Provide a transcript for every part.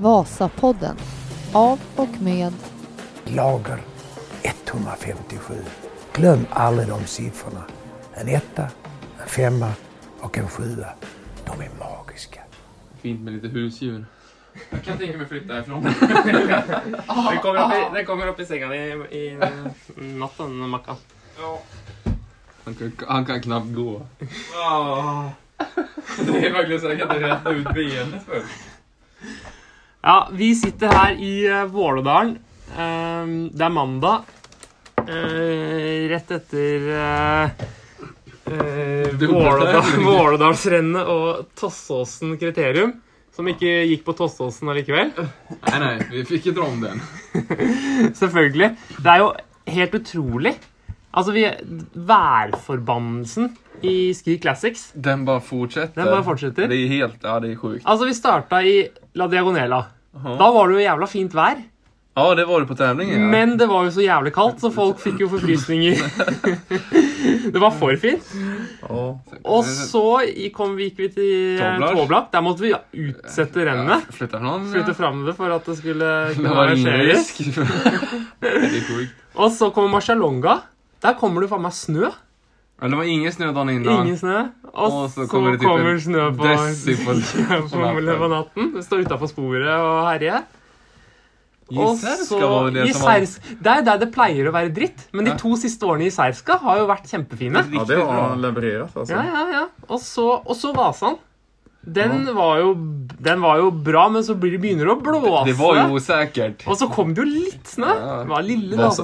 Vasapodden av och med Lager 157. Glöm aldrig de siffrorna. En etta, en femma och en sjua. De är magiska. Fint med lite husdjur. Jeg kan tänka mig å flytte herfra. Den kommer opp i, den kommer upp i sängen i, i natten, den Ja. Han kan, han kan knappt gå. Det er verkligen så jag kan inte rette ut benet før. Ja, vi sitter her i uh, Vålådalen. Eh, det er mandag. Eh, rett etter uh, Vålådalsrennet og Tossåsen kriterium. Som ikke gikk på Tossåsen allikevel. Nei, nei, vi fikk ikke dra om den. Selvfølgelig. Det er jo helt utrolig. Altså, vi Værforbannelsen i Ski Classics. Den bare fortsetter. Den bare fortsetter. Det er helt, ja det er sjukt. Altså, vi starta i La Diagonela. Da var det jo jævla fint vær. Ja, det var det på tävlingen. Ja. Men det var jo så jævlig kaldt, så folk fikk jo forfrysninger. det var for fint. Oh. Og så kom vi, gikk vi til eh. Tåblak. Der måtte vi utsette rennet. Flytta från Flytte fram det for at det skulle kunne arrangeres. Og så kommer Marcialonga. Der kommer det faen meg snø. Men det var ingen snø dagen innan. Ingen snø. Og, Og så, så kommer kommer, det typ en snø på, på- på, natten. natten. Det står utafor sporet og herjer. Giserska Jizerska var det som var... Det er der det pleier å være dritt, men de to siste årene i Jizerska har jo vært kjempefine. Ja, det var han altså. alltså. Ja, ja, ja. Og så, og så Vasan. Den var, jo, den var jo bra, men så blir det begynner det å blåse. Det var jo sikkert. Og så kom det jo litt snø. Det var lille Vasa.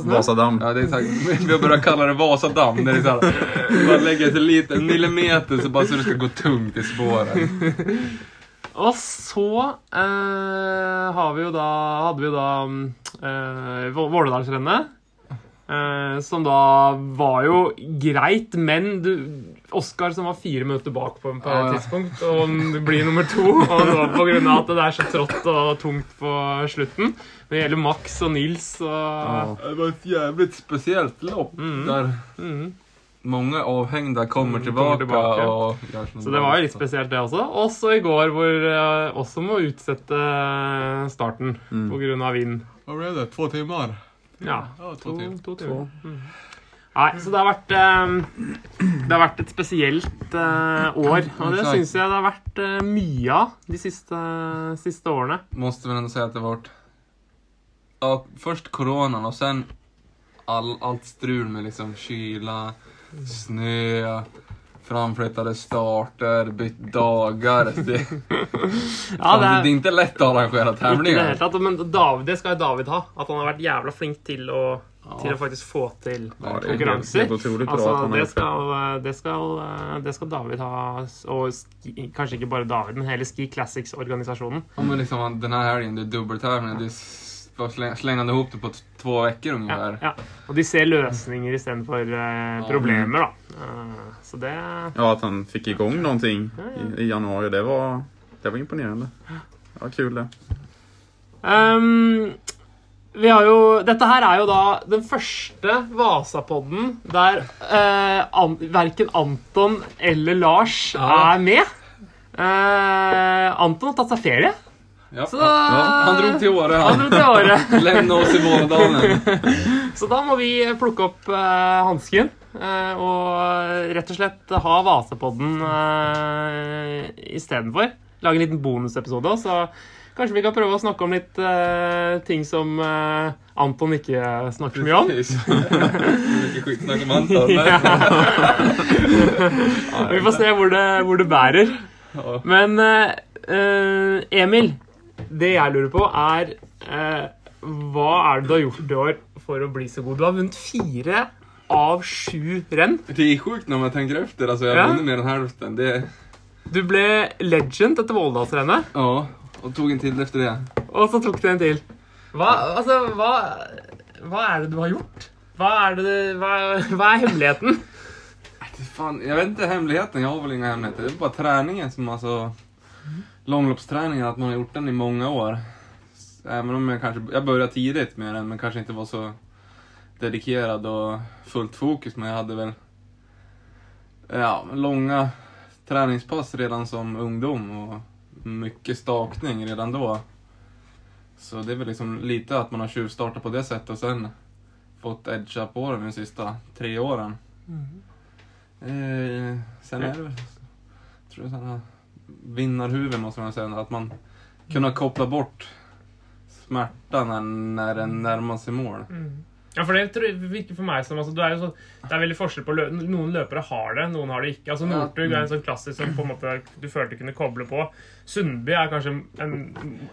Ja, det är så vi har börjat kalla det Vasadam. Där det är så här, bara lägga ett litet en millimeter så bara så det ska gå tungt i spåren. Og så eh, har vi jo da, hadde vi jo da eh, Vå- Vålådalsrennet. Eh, som da var jo greit, men du Oskar som var fire minutter bak på, på Ja, et ja. tidspunkt, og blir nummer to. Og det var av at det er så trått og tungt på slutten. Det gjelder Max og Nils og Det var et jævlig spesielt lopp Mm. der mm. många avhängda kommer Mm, tillbaka, kommer tillbaka. och gör såna Så det var jo litt spesielt, det også. Også i går, hvor eh, også må utsette starten Mm. av vind. Hva ble det? Två timer? Ja, Ja, to, två timmar. to timer. Mm. Nei, så det har vært eh, Det har vært et spesielt eh, år. Og det syns jeg det har vært eh, mye av de siste, siste årene. Måste vi si at att det varit... Ja, først koronaen, og sen all, alt strul med liksom kyla, snø framflyttade starter, bytt dager. Det, Ja, det er, det er ikke lett å arrangere tävlingar. Men David, det skal jo David ha. At han har vært jævla flink til å, til å faktisk få til det konkurranser. Altså, det, skal, det, skal, eh, det skal David ha. Og ski, kanskje ikke bare David, men hele Ski Classics-organisasjonen. Men liksom denne här helgen, det är dubbeltävlingar. Det är s- bara släng, slängande ihop det på to två veckor Ja, ja. Og de ser løsninger istedenfor uh, problemer, da. Uh, så det Ja, at han fikk i gang ting i, i januar, det var, det var imponerende. Det var kul det. Har jo Dette her er jo da den første Vasapodden der eh, an, verken Anton eller Lars Ja. er med. Eh, Anton har tatt seg ferie, Ja. så Han dro til Åre han han. Lämna oss i Vålådalen. Så da må vi plukke opp eh, hansken eh, og rett og slett ha Vasapodden eh, istedenfor. Lage en liten bonusepisode. Så kanskje vi kan prøve å snakke om litt uh, ting som uh, Anton ikke snakker så mye om. Mycket skitsnack om Anton. Vi får se hvor det, hvor det bærer. Men eh, Emil, det jeg lurer på, er Hva er det du har gjort i år for å bli så god? Du har vunnet fire av sju renn. Det er sjukt når man tenker etter. Altså, jeg har Ja. har vunnit mer enn halvparten. Det, Du ble legend etter Våldalsrennet, ja, och tok en til efter det. og så tok du en til. Hva, altså, hva, hva er det du har gjort? Hva er, det, hva, hva er hemmeligheten? Fan, jeg vet ikke hemmeligheten. Jeg har vel ingen hemmeligheter. Det er bare treningen som altså Langløpstreningen, at man har gjort den i mange år. Även om jeg kanskje, jeg begynte tidlig med den, men kanskje ikke var så dedikert og fullt fokus. Men jeg hadde vel Ja, lange treningspass redan som ungdom och mycket stakning redan då. Så det är väl liksom lite att man har tjuvstartat på det sättet och sen fått edga på den de sista tre åren. Eh, sen är det väl, tror jag, sådana vinnarhuvud måste man säga. Att man kunna koppla bort smärtan när, när den närmar sig mål. Ja, for det tror virker for meg som altså, du er jo sånn, Det er veldig forskjell på lø Noen løpere har det, noen har det ikke. Altså Northug er en sånn klassisk som på en måte du følte kunne koble på. Sundby er kanskje en,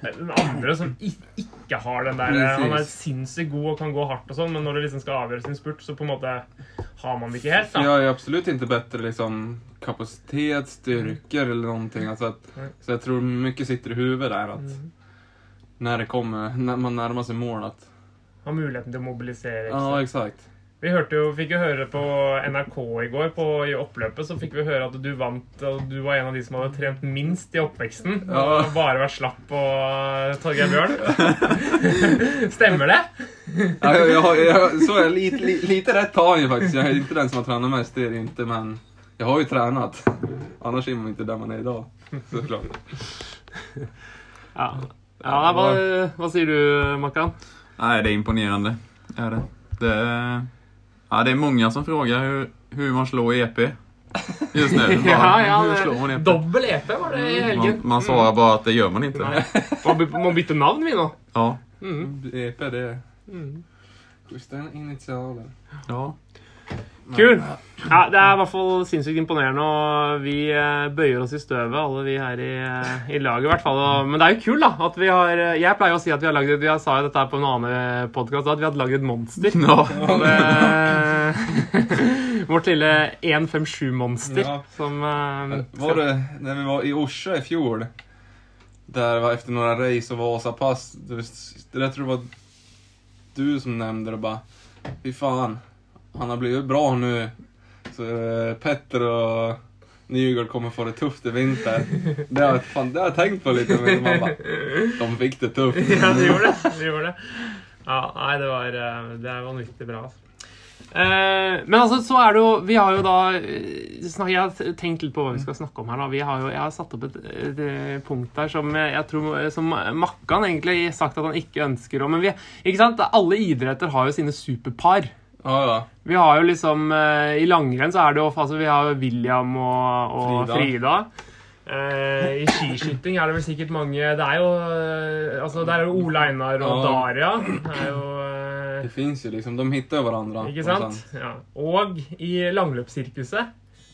en andre som ikke har den der Han er sinnssykt god og kan gå hardt, og sånn, men når det liksom skal avgjøres i en spurt, så på en måte har man det ikke helt. Da. Jeg är absolutt ikke bedre liksom kapacitet, styrkor eller noen ting att, Nej. så jeg tror mye sitter i huvudet der. At når, det kommer, når man nærmer seg mål att... Har muligheten til å mobilisere. ikke Ja, exakt. Vi hørte jo, fikk jo høre på NRK i går, på, i oppløpet, så fikk vi høre at du vant, og du var en av de som hadde trent minst i oppveksten. Ja. Og bare vært slapp på Torgeir Bjørn. Stemmer det? Ja, jeg, jeg, jeg, så jeg, lite, lite, li- lite rett har jag faktisk. Jeg er ikke den som har trent mest, det inte. Men jeg har jo trent. Annars er man ikke der man er i dag, så klart. Ja. ja hva, hva sier du, Makan? Nej, det är imponerande. Är det. Det är, ja, det är många som frågar hur, hur man slår EP just nu. Bara, Ja, ja, hur slår man EP? Dobbel EP var det i Man, helgen. man svarar bara att det gör man inte. man Må by- Må bytte navn, vi nå. Ja. Mm. EP, det är Mm. den initialen. ja. Kul! Ja, Det er i hvert fall sinnssykt imponerende, og vi eh, bøyer oss i støvet, alle vi her i, eh, i laget. i hvert fall. Men det er jo kult, da. at vi har, eh, Jeg pleier å si at vi har lagd et- Jeg sa jo dette på en annen podkast, at vi hadde lagd et monster. No. Og det, vårt lille 157-monster Ja. som Var det när vi var i Oslo i fjor, der var efter noen race og Vasapass. Det det där tror det var du som nevnte det bare Fy fan, han har blivit bra nu. Så eh, Petter och Nygård kommer få det tufft i vinter. Det har, fan, det har jeg tenkt på litt. Men man de fikk det tufft. Ja, de gjorde det. det, gjorde det. Ja, nei, det var eh, Det er vanvittig bra. Altså. Eh, men altså, så er det jo Vi har jo da Jeg har tenkt litt på hva vi skal snakke om her. da har jo, Jeg har satt opp et, et, punkt der som jeg tror Som Makkan egentlig sagt at han ikke ønsker å Men vi, ikke sant? alle idretter har jo sine superpar. Ja, ja. Vi har jo liksom eh, I langrenn så er det jo altså, Vi har William og, og Frida. Frida. Eh, I skiskyting er det vel sikkert mange Det er jo eh, Altså, der er jo Ole Einar og Ja. Daria. Det er jo eh, Det fins jo liksom, de hitter jo hverandre. Ikke sant? Ja. Og i langløpssirkuset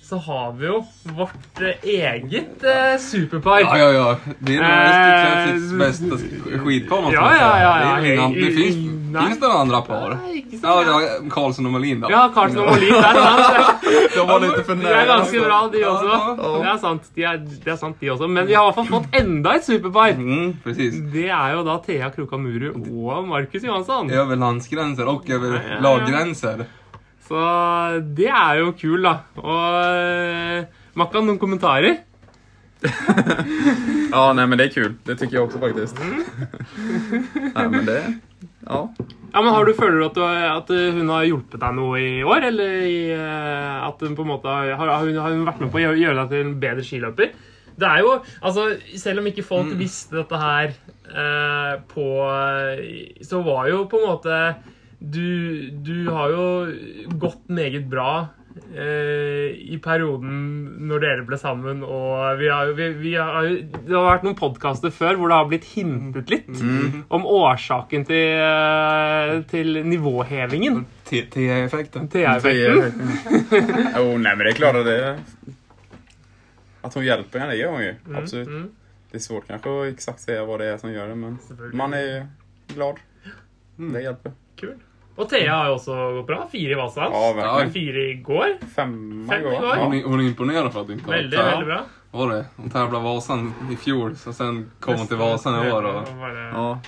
så har vi jo vårt eh, eget eh, superpar. Ja, ja, ja. Det är nog Eh, Österklassis bästa skidpar måste Ja, man ja, ja, ja. Det, är ingen, det I- finns, nej. finns det några andra par? Sant? Ja, ja, Karlsson och Molin då. Ja, Karlsson og Molin. Det er sant. De var lite för De nära. er ganske bra, de Ja, også. ja. Det er sant, de er, det er sant, de også. Men vi har i hvert fall fått enda et superpar. Mm, precis. Det er jo da Thea Krukamuru og Markus Johansson. Över landsgränser och över Ja, ja, ja. laggränser. Så det er jo kul, da. Og eh, Makkan, noen kommentarer? Ja, nei, men det er kul. Det syns jeg også, faktisk. nei, men det... Ja. Ja, men har du, Føler du at, du, at hun har hjulpet deg noe i år? Eller i, eh, at hun på en måte har, har, hun, har hun vært med på å gjøre, gjøre deg til en bedre skiløper? Det er jo, altså, Selv om ikke folk visste dette her eh, på Så var jo på en måte Du, du har jo gått meget bra eh, i perioden når dere ble sammen, og vi har, jo- vi, vi har, jo- Det har vært noen podkaster før hvor det har blitt hintet litt om årsaken til, eh, til nivåhevingen. T-effekten. TA-effekten. Jo, nei, men det er klart att det... At hun hjelper henne, det hon ju. Absolut. Mm. Det er svårt kanskje å eksakt se hva det er som gjør det, men man er glad. Det hjelper. Kul. Og Thea har jo også gått bra. Fire i Vasan. Ja. Fire i går. Fem i går. Ja. Hun, imponerer for at för att Veldig, veldig bra. Var det? Hon tävlade Vasan i fjol, så sen kom hon till Vasan i år. Och, Bare- Ja.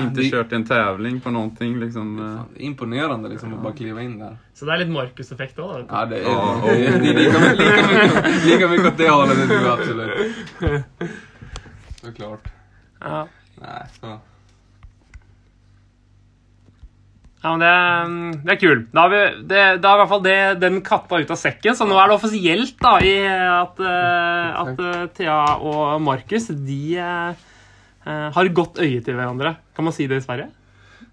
Inte kjørt kört en tävling på någonting liksom. fan, det är imponerande liksom att bara kliva in där. Så det er litt Markus-effekt òg, da. Ja, det är, Ja. det är, det är lika, mycket- lika, mycket, lika mycket åt det hållet, det tror jag absolut. Såklart. Ja. Nej, så. Ja, men det, det er kul. Da har vi det, da er i hvert fall det, den katta ut av sekken, så nå er det offisielt da, i at, eh, at eh, Thea og Markus de, eh, har godt øye til hverandre. Kan man si det i Sverige?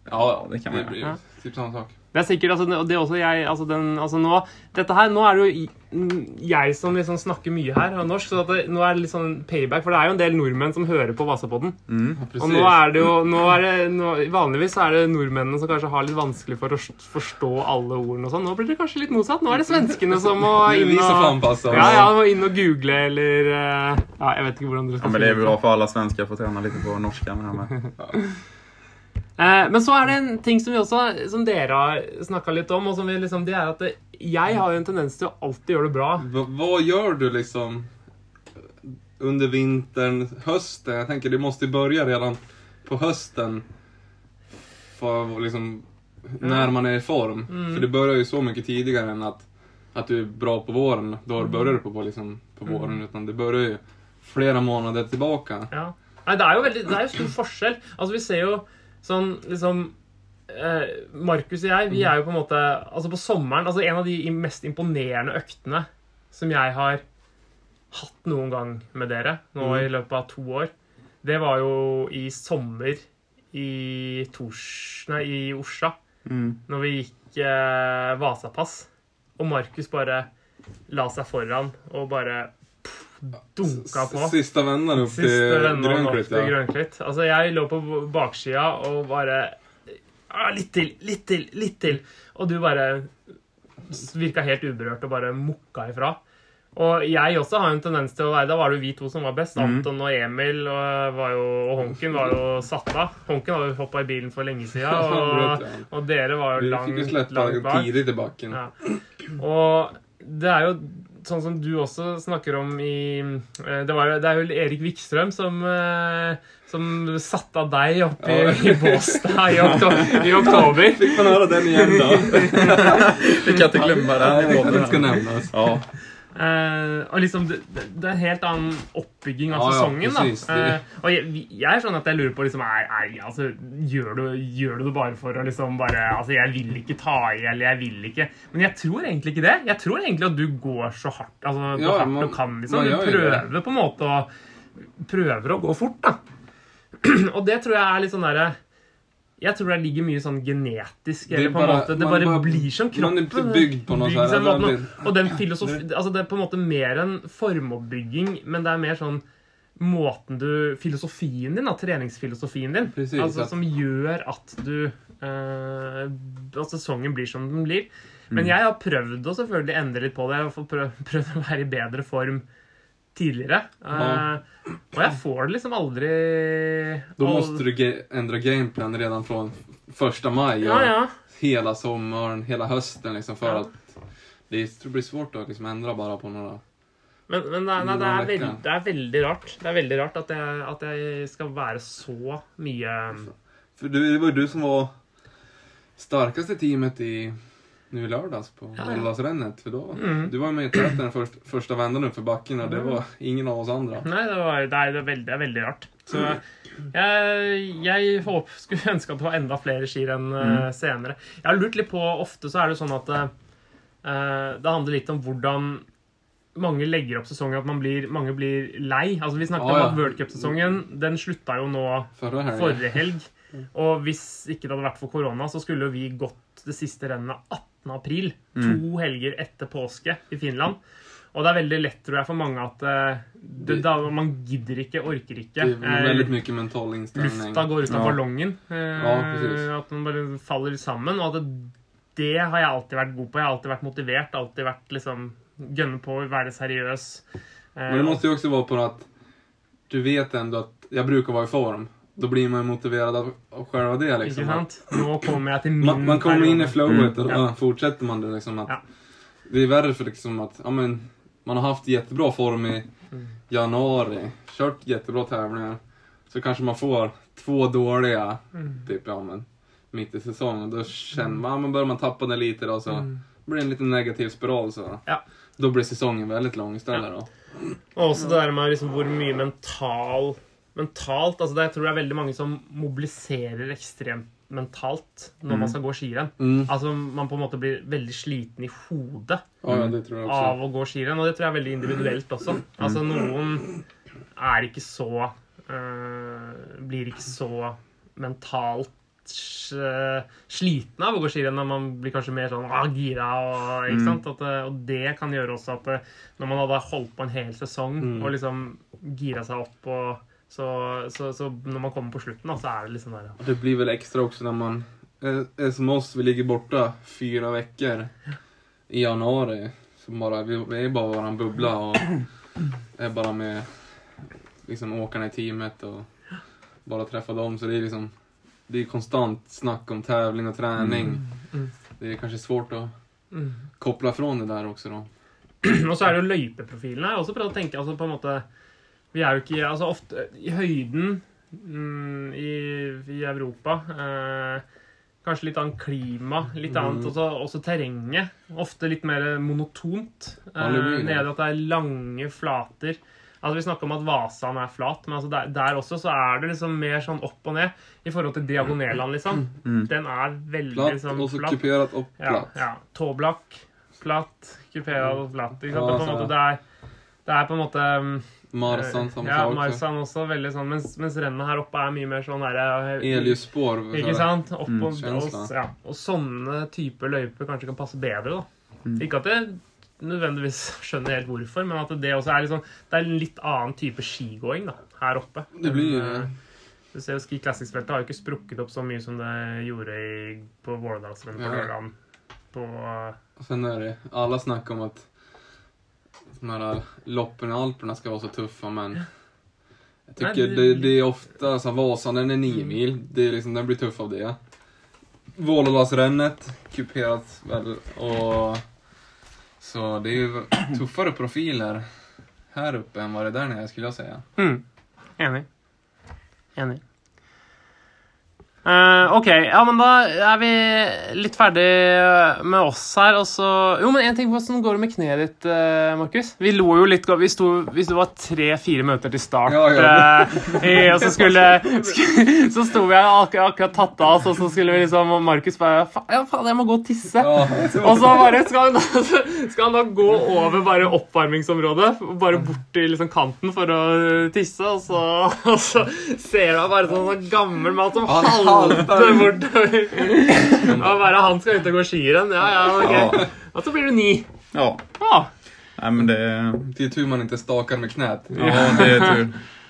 Ja, det kan man det blir göra. ju typ samme sak. Det er sikkert, altså, det er også jeg, altså den, altså nå, dette her, nå er det jo mm, jeg som liksom snakker mye her av norsk, så det, nå er det litt sånn payback, for det er jo en del nordmenn som hører på Vasapodden. Mm. Og nå er det jo, nå er det, nå, vanligvis er det nordmennene som kanskje har litt vanskelig for å forstå alle ordene og sånn. Nå blir det kanskje litt motsatt. Nå er det svenskene som må inn og, ja, ja, må inn og google eller, eh, ja, jeg vet ikke hvordan dere Ja, men det er bra for alle svensker å få trene litt på norsken. Her med. Eh, Men så er det en ting som, vi også, som dere har snakka litt om, og som vi liksom, det er at det, jeg har jo en tendens til å alltid gjøre det bra. Hva, hva gjør du liksom under vintern, høsten? Jeg tenker det må börja redan på høsten. For liksom, Når man er i form. Mm. For det begynner jo så mye tidligere enn at, at du er bra på våren. Da begynner du på, på, liksom, på våren. Utan det begynner jo flere måneder tilbake. Ja. Nei, det er jo veldig, det er jo stor forskjell. Altså, vi ser jo sånn liksom eh, Markus og jeg, vi er jo på en måte Altså, på sommeren altså En av de mest imponerende øktene som jeg har hatt noen gang med dere nå i løpet av to år, det var jo i sommer i Tors... Nei, i Osla. Mm. Når vi gikk eh, Vasapass. Og Markus bare la seg foran og bare dunka på. Siste vennene opp til til Ja. Grønklitt. Altså, jeg lå på baksida og bare ah, Litt til, litt til, litt til. Og du bare virka helt uberørt og bare mukka ifra. Og jeg også har en tendens til å være Da var det jo vi to som var best. Mhm. Anton og Emil og, var jo, og Honken var jo satt av. Honken hadde jo hoppa i bilen for lenge sida, og, og dere var jo langt, langt, bak. Vi fikk jo sletta tidlig tilbake. Ja. Og det er jo sånn som du også snakker om i eh, Det, var, det er jo Erik Wikstrøm som, eh, som satte av deg opp i, i Båstad i, oktober. i oktober. Fikk man høre den igen då? Vi kan inte glemme det här i Nej, podden. den nämnas. Ja. Eh, og liksom det, det er en helt annen oppbygging av Ja, ja, sesongen. precis. da Det- Eh, Og jeg, jeg, er sånn at jeg lurer på liksom, er, er, altså, gjør, du, gjør du det bare for å liksom bare Altså, jeg vil ikke ta i, eller jeg vil ikke Men jeg tror egentlig ikke det. Jeg tror egentlig at du går så hardt altså, så Ja, hardt man- du kan. liksom man Du prøver på en måte å Prøver å gå fort, da. Og det tror jeg er litt sånn derre jeg tror det ligger mye sånn genetisk Det er eller på bare- måte, Det bare bare- blir som man er bygd på noe bygd sånn, noe- Og den filosofi, altså det er på en måte mer enn formoppbygging, men det er mer sånn måten du Filosofien din, da, treningsfilosofien din, Precis, altså, som gjør at du eh, At sesongen blir som den blir. Men jeg har prøvd å selvfølgelig endre litt på det. Jeg har prøvd, prøvd å være i bedre form tidligere. Eh, og jeg får det liksom aldri Da måtte du endre gameplan redan från första maj och Ja, ja. hele sommeren, hele høsten, liksom for Ja. at det det blir svårt å liksom endre bare på noe Men, men nei, nei, det, er veld, det er veldig rart. Det er veldig rart at jeg, at jeg skal være så mye For du, det var jo du som var starkaste teamet i nu i lördags på Ja, ja. Ådalsrännet. För då, Mm. du var med i täten den först, första vändan upp för backen och det var ingen av oss andra. Nei, det, var, det, er, det, var veldig, veldig rart. Så jeg, jeg håper, skulle ønske at det var enda flere skirenn eh, senere. Jeg har lurt litt på Ofte så er det sånn at uh, det handler litt om hvordan mange legger opp sesongen. At man blir, mange blir lei. Altså Vi snakket ah, ja. om at World Cup-sesongen Den slutta jo nå Förra helgen. forrige helg. Og hvis ikke det hadde vært for korona, så skulle jo vi gått det siste rennet 18. april. To helger etter påske i Finland. Og det er veldig lett, tror jeg, for mange at eh, det, da, man gidder ikke, orker ikke. Det er veldig mye mental innstilling. Lufta går ut av Ja. ballongen. eh, Ja, at man bare faller sammen. Og at det, det har jeg alltid vært god på. Jeg har alltid vært motivert. Alltid vært liksom Gønne på, være seriøs. Eh, Men det måste ju också vara på at du vet ändå jeg bruker å være i form. Då blir man motiverad av, av själva det Liksom. Inte sant? Nå kommer jeg til min Man, man kommer in i flowet och då Ja. fortsätter man det liksom att Ja. Det är värre för liksom att ja, men, man har haft jättebra form i Mm. januari, kört jättebra tävlingar. Så kanske man får två dåliga, Mm. typ ja men mitt i säsongen. Då känner man, ja, men börjar man tappa det lite då så blir det en liten negativ spiral så. Mm. Ja. Då blir säsongen väldigt lång istället då. Och det der med liksom hur mye mental mentalt altså det, Jeg tror det er veldig mange som mobiliserer ekstremt mentalt når man skal gå skirenn. Mm. Altså Man på en måte blir veldig sliten i hodet Ja, av å gå skirenn. Og det tror jeg er veldig individuelt også. Altså Noen er ikke så øh, Blir ikke så mentalt eh, sliten av å gå skirenn. Man blir kanskje mer sånn ah, gira. Og, ikke Mm. sant? At, eh, og det kan gjøre også at når man hadde holdt på en hel sesong Mm. og liksom gira seg opp, og, så, så, så når man kommer på slutten, da, så er det liksom der ja. Det blir vel ekstra også når man är som oss, vi ligger borte fire uker i januari. Så vi, er bare bara en bubbla og er bare med liksom åkerne i teamet og bare treffer dem. Så det er liksom det er konstant snakk om tävling og trening. Mm. Det er kanskje svårt å mm. fra från det der også da. Og så er det jo løypeprofilene. Jeg har også prøvd å tenke altså på en måte Vi er jo ikke Altså ofte i høyden mm, i, i Europa eh, Kanskje litt annet klima, litt annet Mm. også, også terrenget. Ofte litt mer monotont. Eh, nede at det er lange flater. Altså Vi snakker om at Vasan er flat, men altså der, der også så er det liksom mer sånn opp og ned i forhold til Diagonelland, liksom. Mm. Den er veldig flat, liksom, også flat. kuperat og Ja, ja. Tåblakk, flat, kuperet platt. Ikke sant? Ja, måte, det, er, det er på en måte um, Marsan samme ja, sak. Marsan også. veldig sånn, mens, mens rennet her oppe er mye mer sånn der, Spår. Ikke sant? Opp Mm, og, og, ja. og sånne typer løyper kanskje kan passe bedre. da. Mm. Ikke at jeg nødvendigvis skjønner helt hvorfor, men at det også er sånn, det er en litt annen type skigåing da, her oppe. Det blir Men, det. eh, Du ser jo Ski Classics-feltet har jo ikke sprukket opp så mye som det gjorde i, på Vårdalsrennet på Ja. lørdagen. På og så er det, Alle snakker om att de här loppen i Alperna ska vara så tuffa men jag tycker Nej, det, det- det är ofta, så här, Vasan den är nio mil, det är liksom, den blir tuff av det. Vålådalsrennet, kuperat väl och så det är ju tuffare profiler här uppe än vad det är där nere skulle jag säga. Mm. Enig. Enig. Eh, ok, ja, men da er vi litt ferdig med oss her. Og så Jo, men en ting, hvordan går det med kneet ditt, uh, Markus? Vi lo jo litt Vi sto Hvis det var tre-fire minutter til start, Ja, ja. Uh, i- og så skulle sk- Så sto vi her akkurat, akkurat tatt av oss, og så skulle vi liksom Og Markus bare "Fa- Ja, faen, jeg må gå og tisse. Ja, Og så bare skal han, da, skal han da gå over bare oppvarmingsområdet, bare bort til liksom kanten for å tisse, og så, og så ser du bare sånn sånn gammel mann som Han halter. bortover. Og bare han skal ut og gå skirenn. Ja, ja, ok. Og så blir du ni. Ja. Ah. Nej, men det, det är tur man inte stakar med knät. ja, det är tur.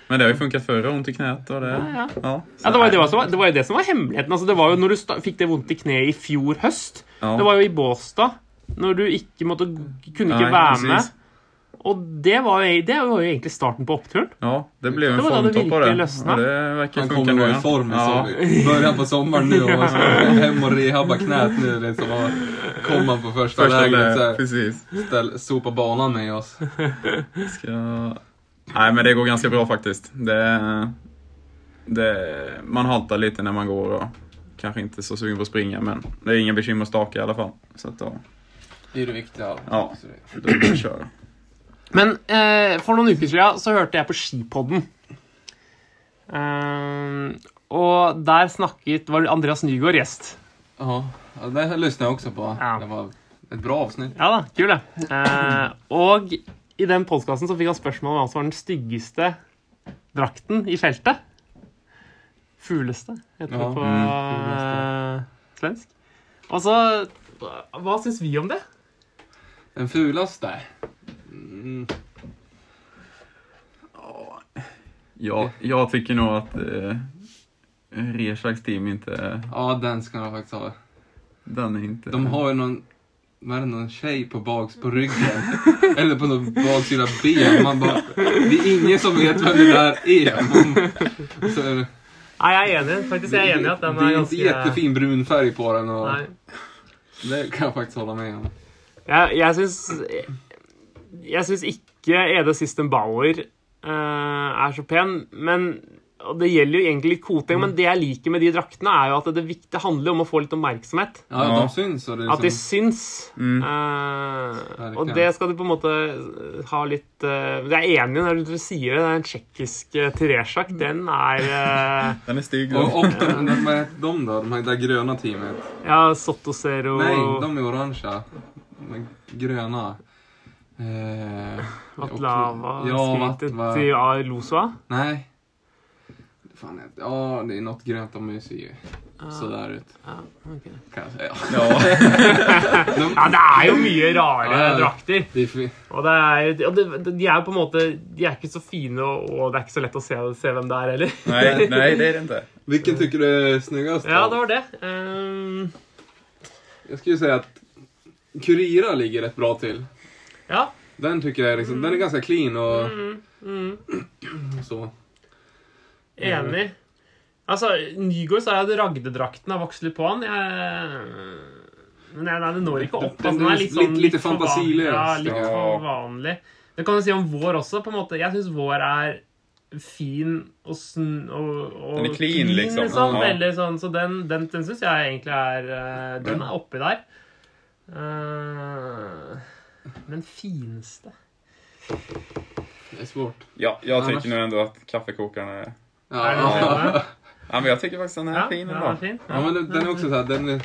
Men det har jo funket før. Vondt i kneet. och det... ja. Ja, Ja, det var, det, var, som var- det var jo det som var hemmeligheten. Altså, det var jo når du fikk det vondt i kneet i fjor høst. ja. Det var jo i Båstad. Når du ikke måtte kunne ikke Nei, være precis. med. Og det var, jo, det var jo egentlig starten på oppturen. Ja, det ble jo en formtopp på det. lösnade. Ja, det verkar Han funka kommer nu. i form i ja. början på sommaren nu og så hjem og rehabba knät nu liksom. Og kommer han på første, første lägret så lä- precis. ställ, sopa banan med oss. Ska... Nei, men det går ganske bra faktisk. Det... Det... Man haltar litt når man går og kanskje ikke så sugen på å springe, men det er ingen bekymmer å stake i alle fall. Så att Det er det viktige. Ja. Så det- då är det bara att. Men eh, for noen uker siden så hørte jeg på Skipodden. Eh, og der snakket var Andreas Nygaard gjest. Ja, det här jeg også på. Ja. Det var et bra avsnitt. Ja da, kul det. Eh, og i den podkasten så fikk han spørsmål om hva som var den styggeste drakten i feltet. Fugleste, heter Ja, det på mm, eh, svensk. Altså, så Hva syns vi om det? Den fulaste? Mm, Ja, jag tycker nog att eh, Rezaks team inte... ja, den ska jag faktiskt ha. Den är inte... De har ju någon, vad är det, någon tjej på baks på ryggen. Eller på någon baksida ben. Man bara, det är ingen som vet vem det där är. Man, så, det ja, jeg är enig. Faktiskt er enig att den det är ganska... inte jättefin brun färg på den. Och Nej. det kan jag faktiskt hålla med om. Ja, jeg syns Jeg syns ikke Ede System Bauer uh, er så pen, men og det gjelder jo egentlig litt Koteng, men det jeg liker med de draktene, er jo at det, det, det handler om å få litt oppmerksomhet. Ja, Ja. de syns. Det At de liksom, syns. Mm. Uh, og det skal du på en måte ha litt uh, Jeg er enig når du sier det. Den tsjekkiske Teresjak, den er uh, Den er stygg. Og, och de, de, de då? De här där teamet. Ja, Sotto Zero Nei, de er oransje. De gröna. Eh, Vatlava Ja, skrytet Vatva. til Losua. Nej. Fan, ja, det är något grönt. De ser ju sådär ut. Ja, okay. Kan jag säga. Ja. ja, det er jo mye rare Ja, ja. drakter. De, Og, det er, og det, de er på en måte De er ikke så fine, og, og det er ikke så lett å se, se hvem det er heller. nei, nei, det er det inte. Vilken tycker du er snyggest? Ja, det var det. Um... Jeg skulle si at Kurira ligger rett bra till. Ja. Den tycker jag liksom, mm. den är ganska clean och Mm, mm. så. Enig. Altså, Nygård sa jeg at Ragde-drakten har vokst litt på han. Jeg... Men nei, det når ikke opp. Den- Altså, den er litt sånn litt- litt for van- Ja, litt ja. for vanlig. Det kan du si om vår også, på en måte. Jeg syns vår er fin og, sn og, og Den er clean, liksom. Ja. Veldig sånn, så den, den, den syns jeg egentlig er eh, Den er oppi der. Eh, men fineste Det er svårt. Ja, jag Annars- tycker nog ändå att kaffekokaren är... Ja, Er ja. Ja, men jag tycker faktiskt den är Ja, fin ja, ändå. fin. ja men den, den är också så här, den är,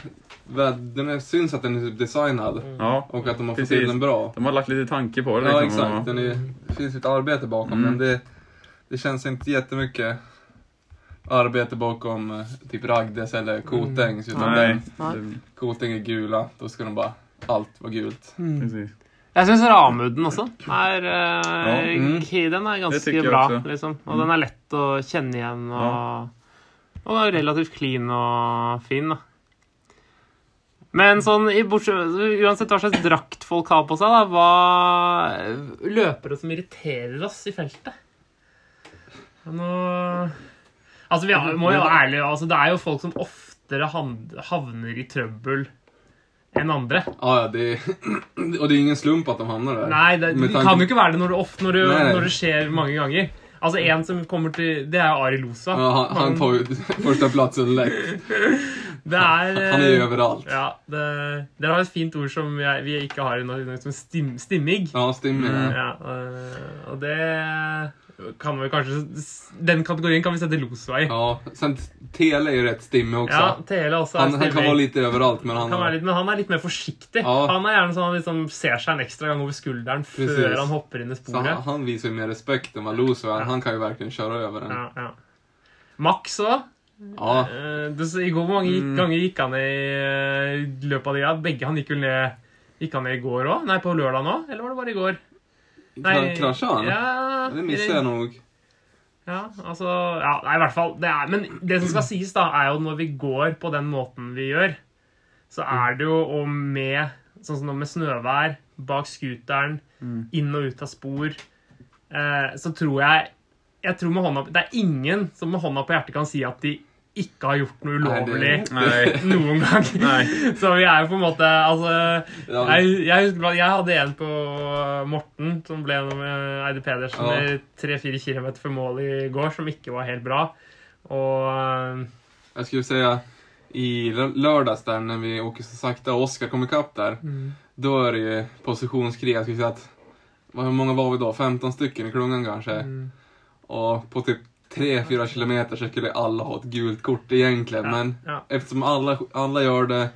den är, syns att den är typ designad. Ja, Och att de har fått til till den bra. de har lagt lite tanke på det. Ja liksom, exakt, den är, det finns ett arbete bakom Mm. men det, det känns inte jättemycket arbete bakom eh, typ Ragdes eller Kotängs. Utan Nej, den, det, Kotäng är gula, då ska de bara allt vara gult. precis. Jeg syns Ramuden også er ja, mm. Den er ganske bra, liksom. Og den er lett å kjenne igjen, og, og er relativt clean og fin, da. Men sånn, uansett hva slags drakt folk har på seg, da, hva løpere som irriterer oss i feltet? Nå Altså, vi må jo være ærlige. Altså, det er jo folk som oftere havner i trøbbel enn andre. Ah, ja, det, og det er ingen slump at de havner der? Nei, det, det kan jo ikke være det når det, ofte, når det, når det skjer mange ganger. Altså, en som kommer til Det er Ari Losa. Ja, han, han tar ju första platsen Han Det er Han overalt. Ja, det, Dere har et fint ord som jeg, vi ikke har i Norge, som stim, stimmig. Ja, stimmig. Ja. Ja, eh, og det kan vi kanskje Den kategorien kan vi sette Losvei. ja, sen Tele är ju rätt stimmig också. Ja, Tele også er han, han kan vara lite överallt men han... Kan være litt, men han er litt mer forsiktig. Ja. Han er gjerne sånn han liksom ser seg en ekstra gang over skulderen Precis. før han hopper inn i sporet. Så han, han visar ju mer respekt än vad Loso är. Han kan ju verkligen köra över den. Ja, ja. Max òg. Ja. Uh, I går, Hvor mange Mm. ganger gikk han i eh, løpet av de ja, Begge han gikk vel ned Gikk han ned i går òg? Nei, på lørdag nå? Eller var det bare i går? Kra- Krasja han? Ja, Det mister jeg nok Ja, altså ja, Nei, i hvert fall. Det er, men det som skal sies, da, er jo når vi går på den måten vi gjør, så er det jo og med Sånn som nå med snøvær, bak scooteren, inn og ut av spor, eh, så tror jeg jeg tror med hånda, Det er ingen som med hånda på hjertet kan si at de ikke har gjort noe Nei, det- ulovlig Nej, noen gang. Nei. Så vi er jo på en måte Altså jeg, jeg, husker, jeg hadde en på Morten som ble noe med Eide Pedersen Ja. tre-fire kilometer før mål i går, som ikke var helt bra. Og Jeg skulle si ja. i lørdags der, når vi åker så sakte, og Oskar kom der, mm. da er det jo posisjonskrig. Jeg skulle si at Hvor mange var vi da? 15 stykker i klungan kanskje? Mm. Og på typ 3-4 kilometer så skulle alla ha ett gult kort egentligen. Ja, Men ja. eftersom alla, alla gör det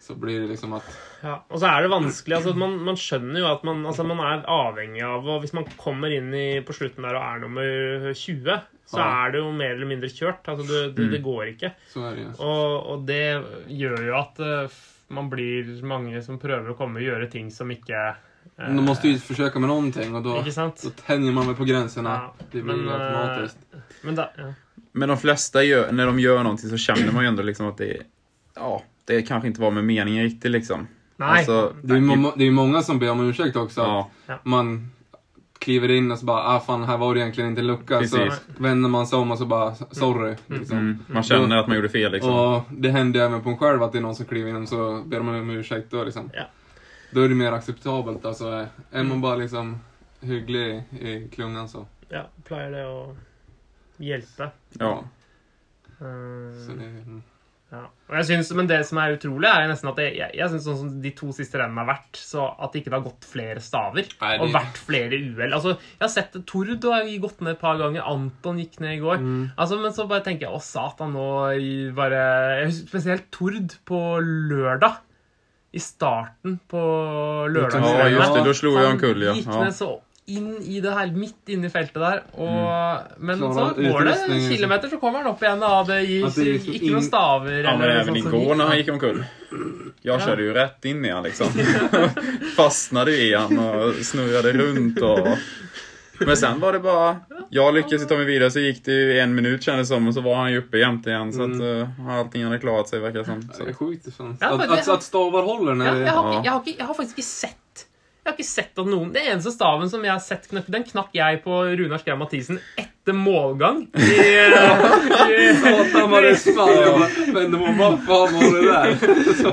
så blir det liksom at Ja, og så er det vanskelig. altså Man, man skjønner jo at man, altså man er avhengig av og Hvis man kommer inn i, på slutten der og er nummer 20, så Ja. er det jo mer eller mindre kjørt. altså Det, mm. det går ikke. det. Og, og det gjør jo at uh, man blir mange som prøver å komme og gjøre ting som ikke eh, De måste ju försöka med någonting och då, Ikke sant? då tänjer man väl på gränserna. Ja, Det blir men, eh, automatiskt. Men da, ja. Men de flesta, gör, när de gör någonting så känner man ju ändå liksom att det, ja, det kanske inte var med meningen riktigt liksom. Nei. Alltså, Det är ju må- det är ju många som ber om ursäkt också. ja, Man kliver in och så bara, ah fan här var det egentligen inte en lucka. Precis. Så vänder man sig om och så bara, sorry. Liksom. mm, man känner att man gjorde fel liksom. Och det händer även på en själv att det är någon som kliver in och så ber man om ursäkt. Då, liksom. Ja. er är det mer akseptabelt. altså. Er man bare liksom hyggelig i klungen, så. ja, pleier det å hjelpe. Ja. Eh, så det, mm. ja. Og jeg synes, Men det som er utrolig, er jo nesten at jeg, jeg, jeg synes sånn som de to siste rennene har vært, så at det ikke har gått flere staver. Nei, det- Og vært flere uhell. Altså, jeg har sett det, Tord har gått ned et par ganger. Anton gikk ned i går. Mm. Altså, men så bare tenker jeg å satan, nå bare jeg husker Spesielt Tord på lørdag. I starten på Ja, just det. Då slog han Kull, ja. gikk ned så inn i det her, midt inne i feltet der. Og, Men Klarer så går det en kilometer, så kommer han opp igjen. Og Det gir At det liksom ikke noen staver. Ja, men eller även i går gikk, han gikk om omkull. Jag Ja. körde ju rätt in i han liksom. Fastnade i han och snurrade runt och... Men sen var det bara... Jag lyckades ta mig vidare så gick det ju en minut kändes som och så var han ju uppe jämte igen så att uh, allting hade klarat sig verkar som. Så. Det är sjukt det känns. Ja, att, att, att stavar håller när Ja, det... jeg, har Ja. jeg, har jag har faktisk ikke sett Jeg har ikke sett at noen Det eneste staven som jeg har sett knøkke, den knakk jeg på Runar Skram Mathisen etter målgang. I, i, Satan vad det men det må vad fan var der. Så,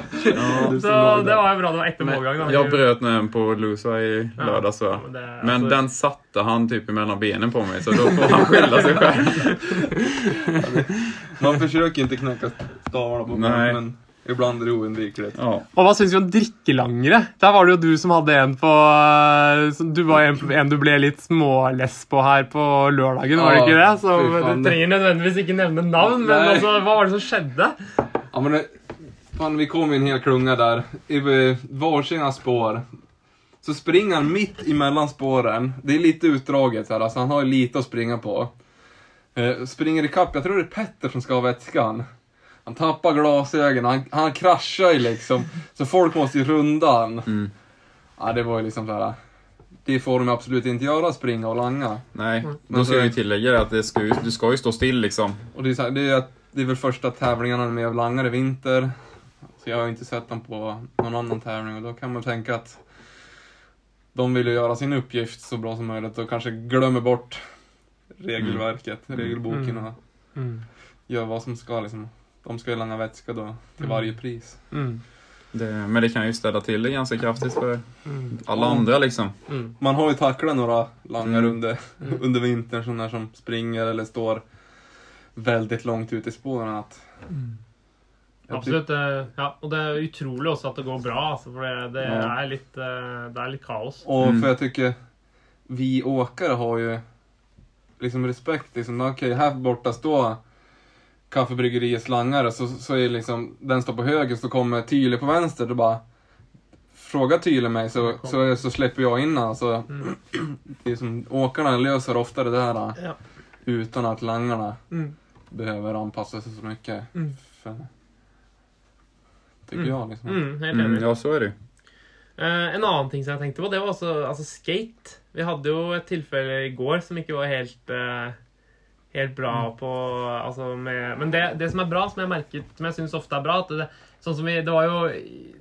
så det var jo bra det var etter målgang. Da. Jag bröt en på Lusa i Ja. så. Men den satte han typ mellom benen på meg, så da får han skylda seg selv. Man forsøker ikke å knekke stavene på meg, men ibland det oundvikligt. Ja. Og hva syns vi om drikkelangere? Der var det jo du som hadde en på eh, Du var en, en du ble litt småless på her på lørdagen, var det ikke det? Så Du trenger nødvendigvis ikke nevne navn, men altså, hva var det som skjedde? Ja, men det, fan, vi kom i en hel klunge der, i hver sine spår. Så springer han midt imellom spåren. Det er litt utdraget her, altså, han har lite å springe på. Uh, springer kapp. Jeg tror det er Petter som skal ha vätskan. Han tappar glasögonen, han, han kraschar ju liksom. Så folk måste ju runda han. Mm. Ja, det var ju liksom såhär. Det får de absolut inte göra, springa och langa. Nej, mm. då ska jag ju tillägga att det ska, du ska ju stå still liksom. Och det är, så här, det är, det är väl första tävlingarna med langare i vinter. Så jag har inte sett dem på någon annan tävling och då kan man tänka att de vill ju göra sin uppgift så bra som möjligt och kanske glömmer bort regelverket, regelboken Mm. och Mm. gör vad som ska liksom. De ska ju langa vätska då till Mm. varje pris. Mm. Det, men det kan ju ställa till det ganska kraftigt för Mm. alla andra liksom. Mm. Man har ju tacklat några langare Mm. under, Mm. under vintern, sådana som springer eller står veldig langt ut i spåren. At Absolutt. eh, Ja, og det er utrolig også at det går bra, altså, for det, det, Ja. er litt, eh, det er litt kaos. Og Mm. jeg jag tycker vi åkere har jo liksom respekt. Liksom, Okej, här borta står kaffebryggeriets langare så, så är liksom den står på höger så kommer Tyle på vänster. Då bara frågar Tyle mig så, så, så släpper jag in han. Så Mm. liksom, åkarna löser ofta det där Ja. utan att langarna Mm. behöver anpassa sig så mycket. Mm. För, tycker Mm. jag liksom. Mm, Mm, ja, så är det ju. Eh, en annen ting som jeg tenkte på, det var også altså skate. Vi hadde jo et tilfelle i går som ikke var helt eh, helt bra mm. på altså med, Men det, det, som er bra, som jeg merket, som jeg syns ofte er bra det, sånn som vi, det var jo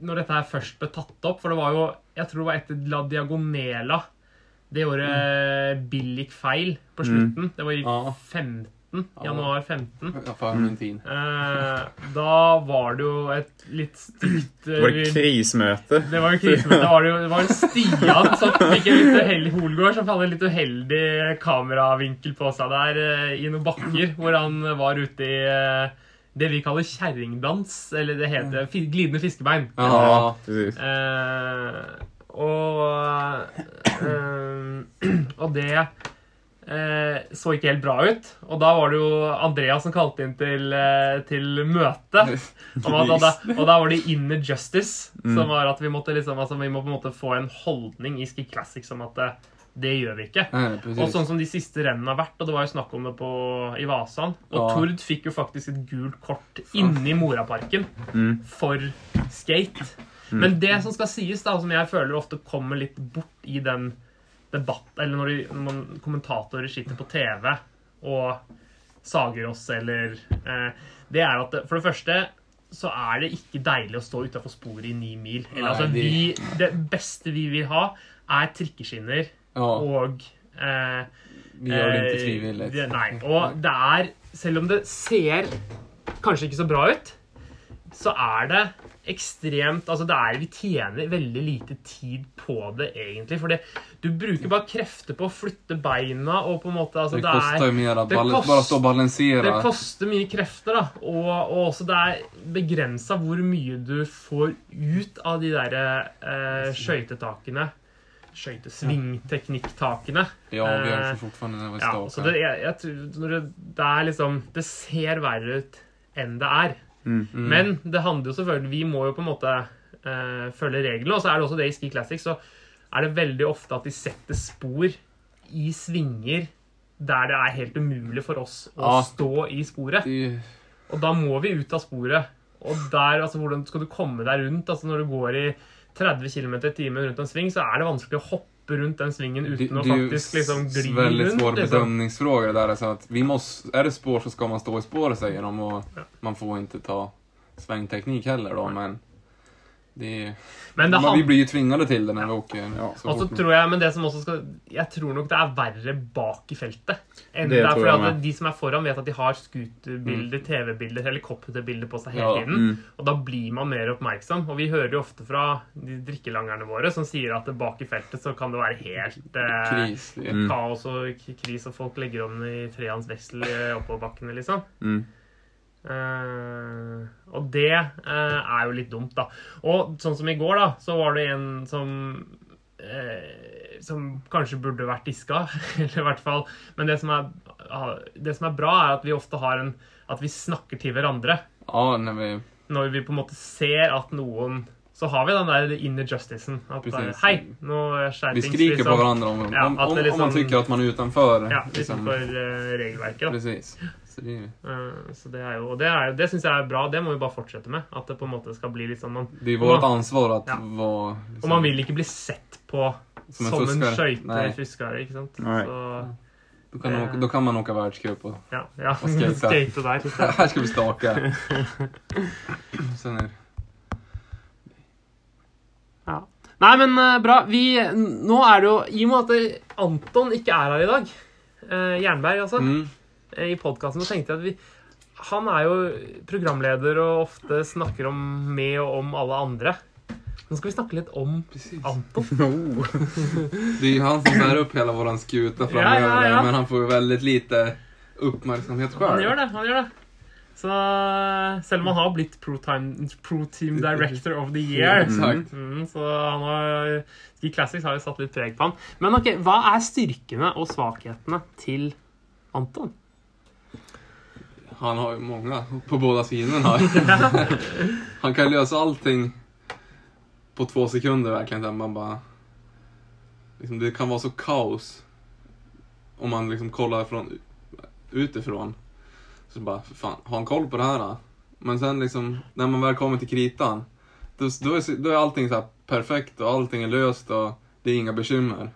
Når dette her først ble tatt opp For det var jo Jeg tror det var etter La Diagonela. Det gjorde mm. Billik feil på slutten. Mm. Det var i 15 15. Januar 15. Ja, faen, mm. fin. Eh, da var det jo et litt stygt eh, Det var et krisemøte. det var et krisemøte. Det var, jo, det var Stian som fikk en litt uheldig Holgård som hadde en litt uheldig kameravinkel på seg der eh, i noen bakker, hvor han var ute i eh, det vi kaller kjerringdans. Eller det heter glidende fiskebein. Ja. Precis. Eh, og eh, Og det eh, så ikke helt bra ut. Og da var det jo Andreas som kalte inn til, eh, til møte. Og, da, og da var det inner justice, som var at vi måtte, liksom, altså, vi må på en måte få en holdning i Ski Classic som at det, det gjør vi ikke. Nej, Og sånn som de siste rennene har vært, og det var jo snakk om det på, i Vasan. Og Ja. Tord fikk jo faktisk et gult kort inni Moraparken Mm. for skate. Men det som skal sies, da, som jeg føler ofte kommer litt bort i den debatt, eller når, de, når man, kommentatorer sitter på TV og sager oss, eller eh, Det er at det, for det første så er det ikke deilig å stå utafor sporet i ni mil. Eller, altså, vi, det beste vi vil ha, er trikkeskinner Ja, og eh, vi gjør det ikke frivillig. det- Nei. Og det er Selv om det ser kanskje ikke så bra ut, så er det ekstremt Altså, det er Vi tjener veldig lite tid på det, egentlig. For du bruker bare krefter på å flytte beina og på en måte altså, Det det jo mye da mer det bare stå og balansere. det koster mye krefter, da. Og, og også det er begrensa hvor mye du får ut av de derre eh, skøytetakene. Skøytesvingteknikktakene. Ja, vi er har fortfarande Ja, så det, jeg, jeg tror det, det er liksom Det ser verre ut enn det er. Mm. Men det handler jo selvfølgelig Vi må jo på en måte uh, følge reglene. Og så er det også det i Ski Classic. Så er det veldig ofte at de setter spor i svinger der det er helt umulig for oss å ah. stå i sporet. Og da må vi ut av sporet. Og der, altså, hvordan skal du komme deg rundt? Altså, når du går i 30 km i timen rundt en sving, så er det vanskelig å hoppe rundt den svingen uten å faktisk liksom gli väldigt svår rundt. Liksom. bedömningsfråga där. Alltså att vi måste, är det spår så ska man stå i spåret säger de och Ja. man får inte ta svängteknik heller då men det, Men det man, vi blir jo tvingende til det når vi åker Ja. så og så tror jeg, men det som også skal Jeg tror nok det er verre bak i feltet. Enn Det det er fordi at. De som er foran, vet at de har scooterbilder, TV-bilder, helikopterbilder på seg hele Ja. tiden. Mm. Og da blir man mer oppmerksom. Og vi hører jo ofte fra de drikkelangerne våre som sier at bak i feltet så kan det være helt eh, Kris. Mm. kaos og kris, og folk legger om i treans veksel i oppoverbakkene, liksom. Mm. Eh, og det uh, er jo litt dumt, da. Og sånn som i går, da, så var det en som uh, Som kanskje burde vært diska, eller i hvert fall Men det som, er, ah, det som er bra, er at vi ofte har en At vi snakker til hverandre. Oh, nei, men... Når vi på en måte ser at noen Så har vi den der inner justicen. At Precis. Hei, nå skjer vi skriker liksom. på hverandre om, Ja, om, om, liksom- om man tykker at man er utenfor. Ja, liksom. utenfor eh, regelverket. da. Precis. Så det, är- Eh, så det er jo, og det, er, det syns jeg er bra. Det må vi bare fortsette med. At det på en måte skal bli litt sånn man, det er vårt ansvar at Ja. vara... Og man vil ikke bli sett på Som som en skøytefisker, ikke sant? Så, Då kan, man da då kan man åka verdenscup og ja, ja. og skate. skate der. Her skal vi stake. sånn är, Ja. Nei, men uh, bra. Vi, nå er det jo I og med at Anton ikke er her i dag, uh, Jernberg altså, mm, eh, i podkasten, så tenkte jeg at vi Han er jo programleder og ofte snakker om med og om alle andre. Nå skal vi snakke litt om precis. Anton. No. Det er jo han som bærer opp hele vår skute framover, Ja, ja, ja. men han får jo veldig lite oppmerksomhet sjøl. Han gjør det. han gjør det. Så selv om han har blitt Pro, time, pro Team Director of the Year mm, Så han har Ski Classics har jo satt litt preg på han. Men ok, hva er styrkene og svakhetene til Anton? Han har ju många på båda sidorna. han kan lösa allting på två sekunder verkligen. Man bara, liksom, det kan vara så kaos om man liksom kollar från utifrån. Så bara, fan, har han koll på det här? Då? Men sen liksom, när man väl kommer till kritan, då, då, är, då är allting så perfekt og allting er løst og det er inga bekymmer.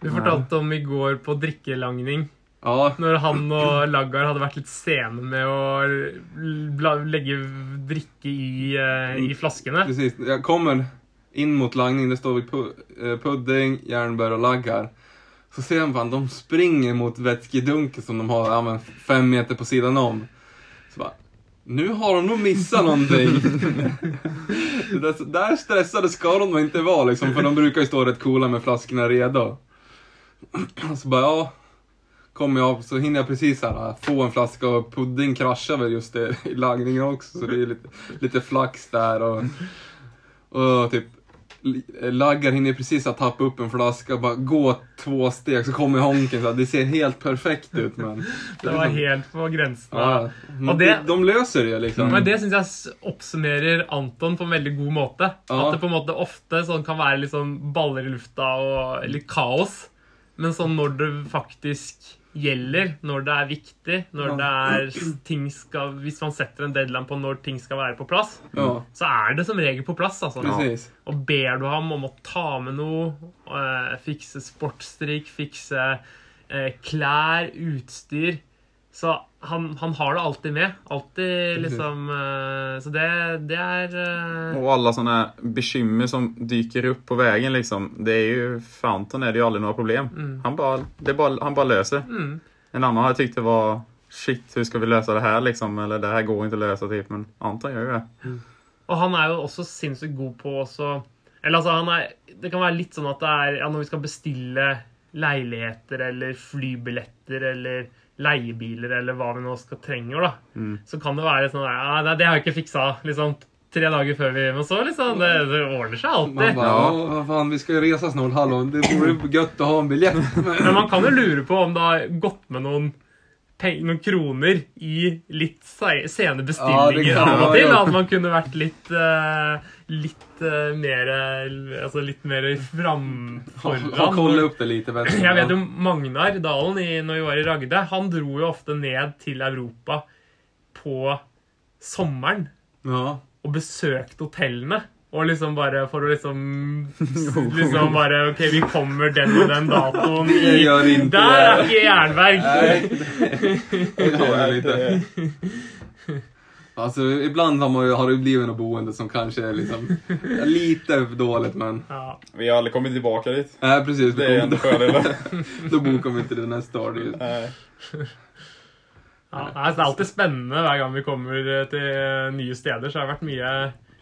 Du fortalte om i går på drikkelangning, Ja, når han og Laggar hadde vært litt sene med å legge drikke i, eh, i flaskene. Precis, Jeg kommer inn mot langning, det står eh, pudding, jernbær og laggar. Så ser man de springer mot vätskedunken som de har ja, men fem meter på siden om. Så bara, nu har de nog missat någonting. Der där, där stressade ska de ikke inte vara liksom, för de brukar ju stå rätt coola med flaskorna redo. Så bara, ja. Kommer jag så hinner jag precis här, få en flaska och pudding kraschar väl just det, i lagningen också. Så det är lite, lite flax där och, och typ Laggar hinner precis att tappa upp en flaska och bara gå två steg så kommer honken. Så här, det ser helt perfekt ut men... Det var helt på grensen. Ja, men Og det- de, løser det liksom. Men det syns jeg oppsummerer Anton på en veldig god måte. Ja. At det på en måte ofte sånn kan være litt sånn baller i lufta og litt kaos. Men sånn når du faktisk gjelder, når det er viktig, når det er ting skal Hvis man setter en deadline på når ting skal være på plass, Ja, så er det som regel på plass. altså. Ja. Og ber du ham om å ta med noe, eh, fikse sportsdrikk, fikse eh, klær, utstyr Så han, han har det alltid med. Alltid liksom eh, Så det, det er Og alle sånne bekymmer som dyker opp på veien, liksom. Det er jo For Anton er det jo aldri några problem. Mm. Han, bare, det är han bare, løser. mm, En annen har jeg tykt det var shit, hvordan skal vi løse det her, liksom? Eller det her går ikke å løse, typ. Men Anton gjør jo det. Og han er jo også sinnssykt god på også Eller altså, han er Det kan være litt sånn at det er ja, når vi skal bestille leiligheter eller flybilletter eller leiebiler eller hva vi nå skal trenger, da, Mm. så kan det være sånn der, ja, nei, Det har jeg ikke fiksa liksom tre dager før vi må så liksom Det, det ordner seg alltid. Man bare, Ja. faen, vi skal reise resa snart, hallå. Det blir godt å ha en biljett. Men man kan jo lure på om det har gått med noen noen kroner i litt se- sene Ja, bestillinger kan av og til. til. ja. At man kunne vært litt, eh, litt uh, mer Altså litt mer fram Han foran. opp det lite bättre. Jeg vet jo Magnar Dalen, i, når vi var i Ragde, han dro jo ofte ned til Europa på sommeren Ja. og besøkte hotellene. Og liksom bare for å liksom Liksom bare OK, vi kommer den og den datoen i Der er ikke Jernberg! Det har jag lite. Alltså, ibland har, man ju, har det blivit något boende som kanske är liksom lite dåligt men... Ja. Vi har aldrig kommit tillbaka dit. Nej precis, Det är en då, fördel. då bokar vi inte det nästa år. Det Nej. Ja, det er alltid spennende hver gang vi kommer til eh, nye steder. Så har det vært mye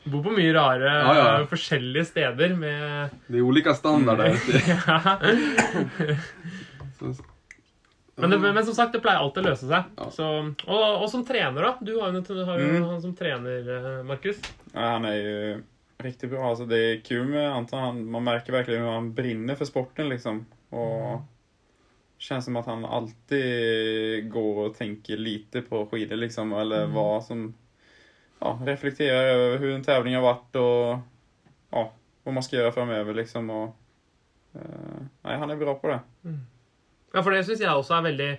bor på mye rare, Ja, ja. eh, forskjellige steder med Det er ulike standarder. ja. Så- men, det, men som sagt, det pleier alltid å løse seg. Ja. Så, og, og som trener, da. Du har jo, har jo Mm. han som trener, eh, Markus. Ja, han er jo riktig bra. Altså, det er kul med Anton. Han, man merker virkelig at han brinner for sporten. Liksom. Og mm. kjennes som at han alltid går og tenker lite på skidor. Liksom, eller hva som... Ja, Reflekterer over hvordan en tävling har vært, og ja, hva man skal gjøre framover, Liksom, Og, uh, nei, han er bra på det. Ja, for det syns jeg også er veldig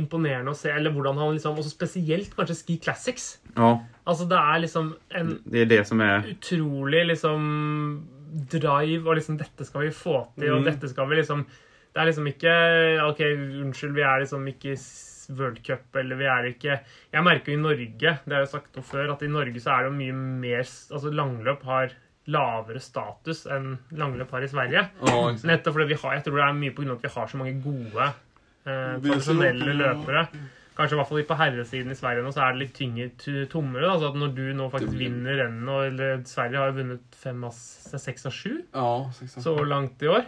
imponerende å se. Eller hvordan han liksom Også spesielt kanskje Ski Classics. Ja, Altså, det er liksom en det er det som er... utrolig liksom drive og liksom Dette skal vi få til, og Mm. dette skal vi liksom Det er liksom ikke OK, unnskyld, vi er liksom ikke World Cup, eller vi er ikke Jeg merker jo i Norge, det har jeg sagt før, at i Norge så er det jo mye mer Altså, langløp har lavere status enn langløp har i Sverige. Oh. Nettopp fordi vi har, jeg tror det er mye pga. at vi har så mange gode eh, tradisjonelle løpere. Kanskje i hvert fall på herresiden i Sverige nå så er det litt tyngre, tommere. Da, så at når du nå faktisk vinner rennet, og eller Sverige har jo vunnet fem av seks av sju exakt. så langt i år.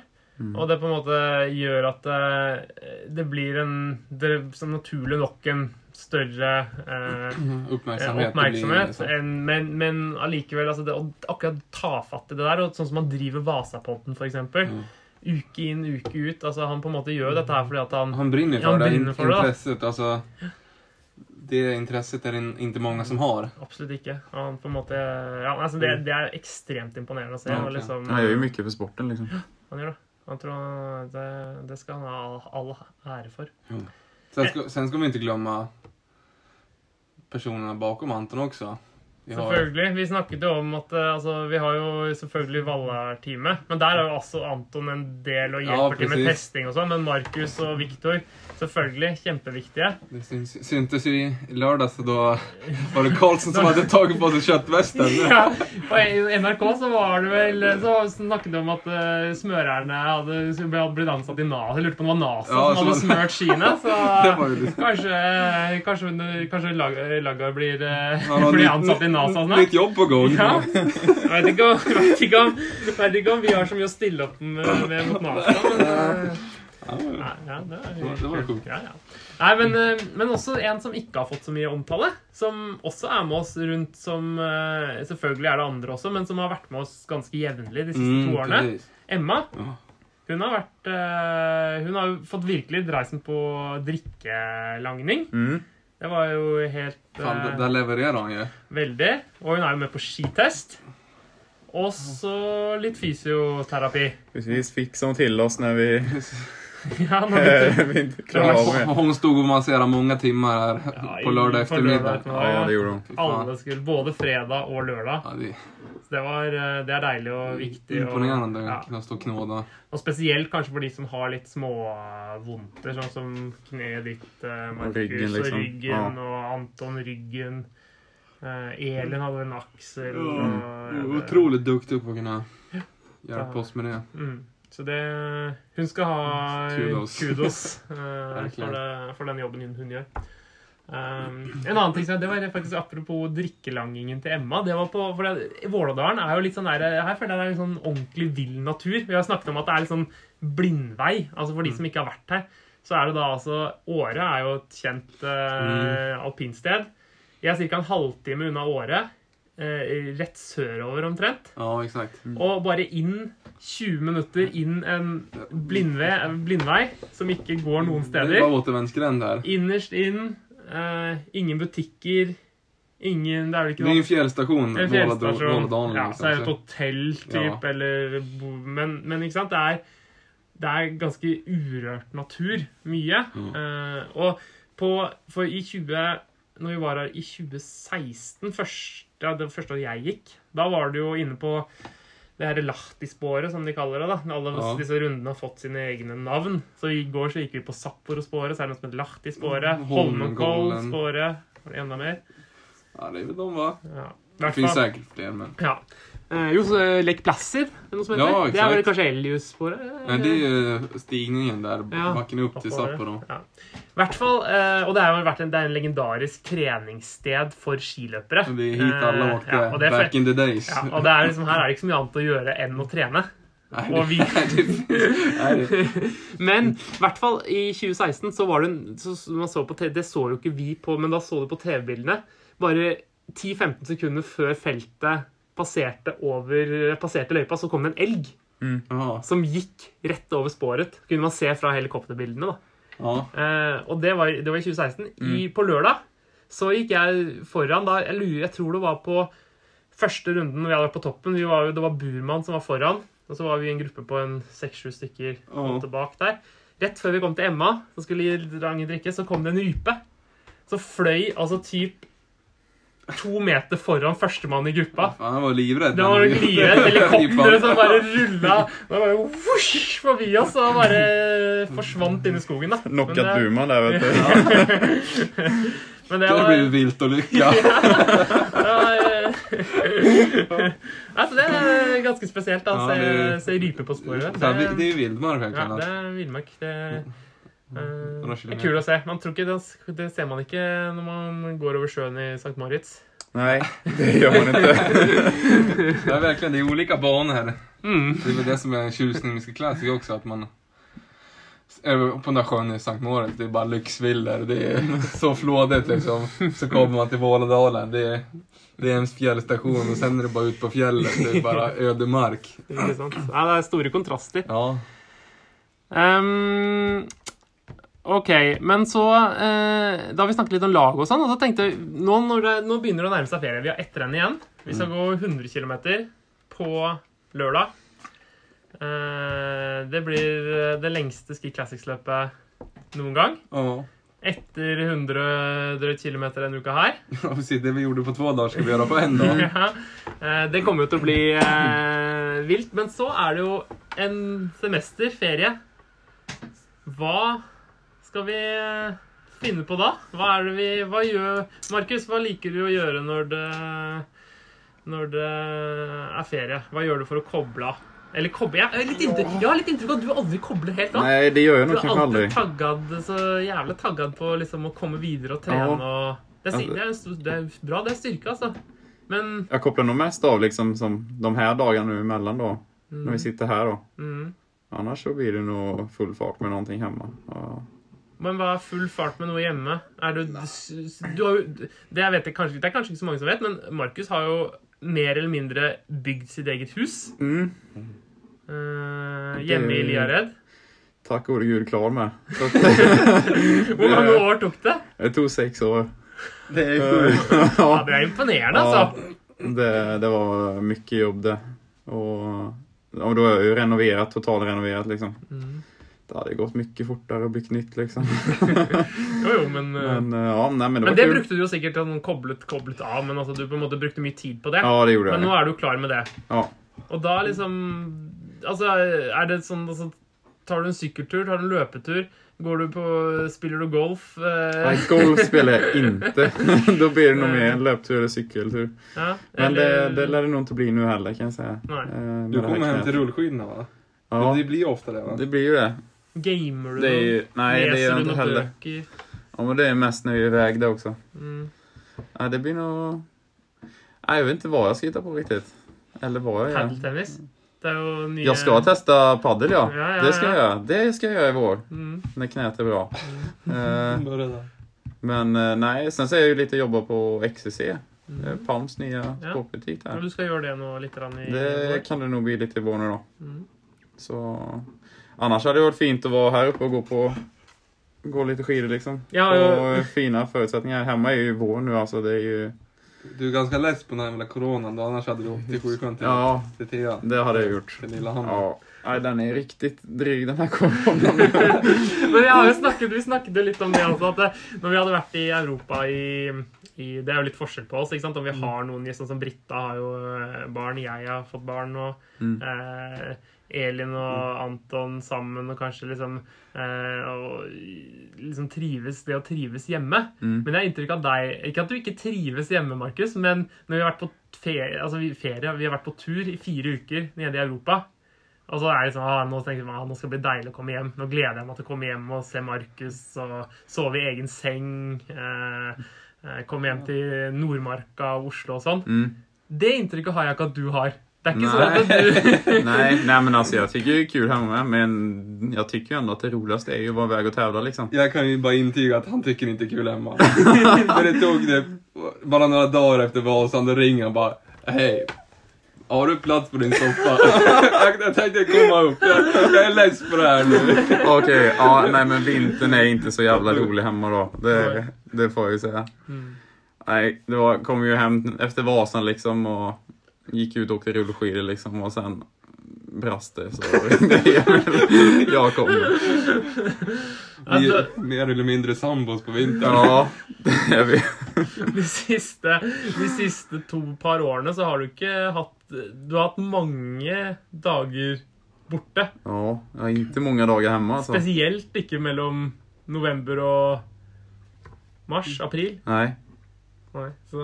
Og det på en måte gjør at det, det blir en Det så naturlig nok en større eh, oppmerksomhet, Uppmärksamhet. blir oppmerksomhet. enn- men, men allikevel altså det, å akkurat ta fatt i det der, og sånn som man driver Vasapodden, for eksempel. Mm. Uke inn, uke ut. altså Han på en måte gjør dette her fordi at han Han brinner for, för han det, brinner in- för det, intresset. Det intresset är det inte många som har. Absolutt ikke. Han på en måte ja, altså det, det er ekstremt imponerende å se. Ja, okay. liksom, Han gjør jo mye for sporten. Liksom. Han gjør det. Han tror han, det, det skal han ha all, all ære for. Sen skal, sen skal vi ikke glömma personerna bakom Anton också. Selvfølgelig. Vi snakket jo om at eh, altså, vi har jo selvfølgelig Vallar-teamet. Men der er jo altså Anton en del og Ja, til med testing og sånn. Men Markus og Viktor selvfølgelig kjempeviktige. det syntes jo i lørdag, så da var det Karlsen som hadde tatt på seg kjøttvesten. Ja, på NRK så var det vel Så snakket de om at uh, smørerne hadde, hadde blitt ansatt i NASA. Jeg lurte på om det var NASA Ja, som hadde smørt skiene. Så kanskje, kanskje, kanskje Lag- Lagar blir, uh, blir ansatt i NASA snart. Litt jobb på gang. Ja. Vet ikke, om, vet, ikke om, vet ikke om vi har så mye å stille opp med, med mot NASA, men Nei, ja, det, var- kult. kult. Ja, ja. Nei, men, eh, men også en som ikke har fått så mye omtale. Som også er med oss rundt som eh, Selvfølgelig er det andre også, men som har vært med oss ganske jevnlig de siste Mm, to årene. Emma. Hun har vært eh, Hun har fått virkelig dreisen på drikkelangning. Mm. Det var jo helt Fan, eh, där- där levererar han ju. Veldig. Og hun er jo med på skitest. Og så litt fysioterapi. Vi fikk hon til oss når vi, Ja, når vi, vi inte klarade av det. Hon stod och masserade många timmar här Ja, på lördag eftermiddag. Ja, det gjorde hon. Alle skulle, både fredag og lørdag. Ja, det Så det, var, eh, det er deilig og viktig. Og, å ja. stå och knåda. og spesielt kanskje for de som har litt småvondter, sånn som kneet ditt, Markus, ryggen, liksom. og ryggen, ja. og Anton ryggen. Eh, Elin hadde en aksel. og- Mm. Otroligt duktig på å kunne hjelpe oss med det. Mm. Så det Hun skal ha Kudos. kudos eh, for, det, for den jobben hun, hun gjør. Um, en annen ting som- det var faktisk apropos drikkelangingen til Emma. det var på, for det, Vålådalen er jo litt sånn der, Her føler jeg det er en sånn ordentlig vill natur. Vi har snakket om at det er litt sånn blindvei. altså For de som ikke har vært her, så er det da altså Åre er jo et kjent uh, alpinsted. Jeg er ca. en halvtime unna Åre. Uh, rett sørover omtrent. Ja, exakt. Og bare inn 20 minutter inn en blindvei, blindvei som ikke går noen Det steder. återvändsgränd där. Innerst inn, eh, ingen butikker, Ingen Det er vel ikke noe Ingen fjellstasjon. en fjellstasjon. Våladalen, Ja, liksom, så er det et hotell, typ, Ja. eller men, men ikke sant, det er, det er ganske urørt natur. Mye. Mm. Eh, og på, for i 20 Når vi var her i 2016, første, det første året jeg gikk, da var det jo inne på det her Lahti-sporet, som de kaller det. da. Alle Ja. disse rundene har fått sine egne navn. Så i går så gikk vi på Sapporo-sporet, så er det noe som heter Lahti-sporet. Holmenkollen-sporet. Var det enda mer? Ja, det er de va? Ja. Det hvert sikkert flere, men... Ja. Eh, jo, så eh, Lake Placid, er det noe som heter? Ja, det er vel kanskje Elius-sporet? Nei, det er ju stigningen der, Ja. backen upp til. Sapporo. Ja. I hvert fall, eh, og det har jo vært en, det er en legendarisk treningssted for skiløpere. Det er hit alla Eh, ja, det er back for, in the days. ja, og det er liksom, her er det ikke så mye annet å gjøre enn å trene. Nej, og vi- det, Men i hvert fall i 2016 så var det en, så, så man så på TV, Det så jo ikke vi på, men da så du på TV-bildene. Bare 10-15 sekunder før feltet passerte, over, passerte løypa, så kom det en elg Mm. som gikk rett over sporet. Kunne man se fra helikopterbildene. da. ja. Eh, og det var, det var i 2016. I, på lørdag så gikk jeg foran da Jeg lurer, jeg tror det var på første runden når vi hadde vært på toppen. Vi var, det var Burman som var foran. Og så var vi i en gruppe på en seks-sju stykker Ja. tilbake der. Rett før vi kom til Emma, som skulle gi Range drikke, så kom det en rype. Så fløy altså typ to meter foran førstemann i gruppa. Ja, han var livredd. Det var livredd. Helikopteret som bare rulla Det whoosh forbi oss og bare forsvant inn i skogen. da. Nok et det- Burman där vet du. Men det Det blir vilt og lykke. det var eh, altså, det er ganske spesielt. da, Ja, Se, det- se rype på sporet. Det, här, det er villmark. ja, det er villmark. Det, eh, Några det er kul kult å se. Man tror ikke det, det ser man ikke når man går over sjøen i St. Moritz. Nei, det gjør man ikke. Det er virkelig det er ulike baner. Mm. Det er väl det som er en tjusning med Ski Classic också, att man på den där sjön i Sankt Moritz, det är bara lyxvillor. Det är så flådigt liksom. Så kommer man till Vålådalen, det är, det är en fjällstation och sen är det bara ut på fjället. Det är bara ödemark. Sant? Ja, det er store kontraster. Ja. Ehm, ok, men så eh, Da har vi snakket litt om lag og sånn, og så tenkte jeg nå, det, nå begynner det å nærme seg ferie. Vi har ett renn igjen. Vi skal gå 100 km på lørdag. Eh, det blir eh, det lengste Ski Classics-løpet noen gang. Oh. Etter 100 drøyt km denne uka her. Det vi gjorde på to dager, skal vi gjøre på én dag. Ja. Eh, Det kommer jo til å bli eh, vilt. Men så er det jo en semesterferie. Hva skal vi eh, finne på da? Hva er det vi Hva gjør Markus, hva liker du å gjøre når det når det er ferie? Hva gjør du for å koble av? Eller koble Jeg, litt inntrykk, jeg har litt inntrykk av at du aldri kobler helt av. Nei, det gör jag Du nog er kanske alltid aldrig. taggad, så jævlig taggad på liksom å komme videre og trene og det er, det, er, stor- det er bra, det er styrke, altså. Men Jeg kobler nå mest av liksom som de her dagene imellom, da. då. når vi sitter her, da. mm. Annars så blir det noe full fart med noe hjemme. Ja. Men hva er full fart med noe hjemme? Er du, du har det, jeg vet, jeg kanskje, det er kanskje ikke så mange som vet, men Markus har jo mer eller mindre bygd sitt eget hus. Mm. Uh, hjemme i Liared. Takk gode gud klar med. Hvor mange år tok det? det tok seks år. Det er. Ja, ja, Det er imponerende, Ja. altså. det, det var mye jobb det. Og, og da har jag ju renoverat, totalrenoverat liksom. Mm. Det hade gått mye fortere å bli knytt, liksom. Jo, jo, men, eh, Men eh, ja, nei, men det men det brukte du jo sikkert sånn koblet, koblet av, men altså, du på en måte brukte mye tid på det. Ja, det gjorde jeg. Men nå er du klar med det. Ja. Og da liksom Altså, er det sånn altså, Tar du en sykkeltur? Tar du en løpetur? Går du på Spiller du golf? Eh, Nei, golf spiller jeg ikke. da blir det noe mer en löptur eller sykkeltur. ja, Men det, det lär det nog inte bli nå heller kan jeg si. Nej. Eh, Du kommer hjem til till rullskidorna va? Ja, Det blir jo ofte det va? det blir jo det. Gamer du ju, nej, det Leser är du det inte heller. bøker? Ja, men det är mest när vi är iväg det också. Mm. Ja, det blir nog... Nej, jag vet inte vad jag ska hitta på riktigt. Eller vad jag gör. Padeltennis? Det er jo nye Jag ska testa paddel ja. Ja, ja, Det ska jeg jag göra. Det ska jag göra i vår. mm. När knät är bra. Mm. Börja da. men nei, nej, sen så är jag ju lite jobba på XCC. eh, Mm. Palms nya Ja. sportbutik Ja, du skal gjøre det nå litt grann i Det kan det nog bli lite i vår nu då. Mm. Så annars hade det varit fint att vara här uppe och gå på gå lite skidor liksom. Ja, och Og fina förutsättningar. Hemma är ju vår nu alltså. Det är ju Du är ganska less på den här jävla coronan då, annars hade du åkt till sjukan till, Ja, till Thea. det hade jag gjort. Till Lillehammer. Ja. Nei, den er riktig dryg den her koronaen. Men jeg har jo snakket, vi snakket jo litt om det altså, at det, når vi hadde vært i Europa i, i Det er jo litt forskjell på oss. ikke sant? Om vi har noen sånn som Britta har jo eh, barn, jeg har fått barn, og Mm. eh, Elin og Anton sammen, og kanskje liksom eh, og liksom trives, Det å trives hjemme. Mm. Men jeg har inntrykk av deg Ikke at du ikke trives hjemme, Markus, men når vi har vært på ferie, altså vi, ferie, vi har vært på tur i fire uker nede i Europa og så er det sånn, ah, nå tenker jeg, ah, nå skal det bli deilig å komme hjem. Nå gleder jeg meg til å komme hjem og se Markus og sove i egen seng. Eh, eh, komme hjem til Nordmarka og Oslo og sånn. Mm. Det inntrykket har jeg ikke at du har. Det er ikke nei, sånn at du nej, nej, men alltså jag tycker det är kul hemma med, men jag tycker jo ändå att det roligaste är ju att vara iväg och tävla liksom. Jag kan ju bara intyga att han tycker inte det är kul hemma. För det tog det bara några dagar efter Vasan, då ringer han bara Hej, har du plats på din soffa? jag, tenkte tänkte komma upp, jag, jag är less på det här nu. Okej, ja, nej men vintern är inte så jävla rolig hemma då. Det, det får jag ju säga. Mm. Nej, det var, kom ju hem efter Vasan liksom och gick ut och åkte rullskidor liksom och sen brast det så det är jag kommer. Vi Altså, är mer eller mindre sambos på vintern. Ja, det är vi. de, siste, de siste to par årene så har du ikke hatt Du har hatt mange dager borte. Ja, jag har inte många dagar hemma alltså. Spesielt ikke mellom november og mars, april. Nej. Nei, så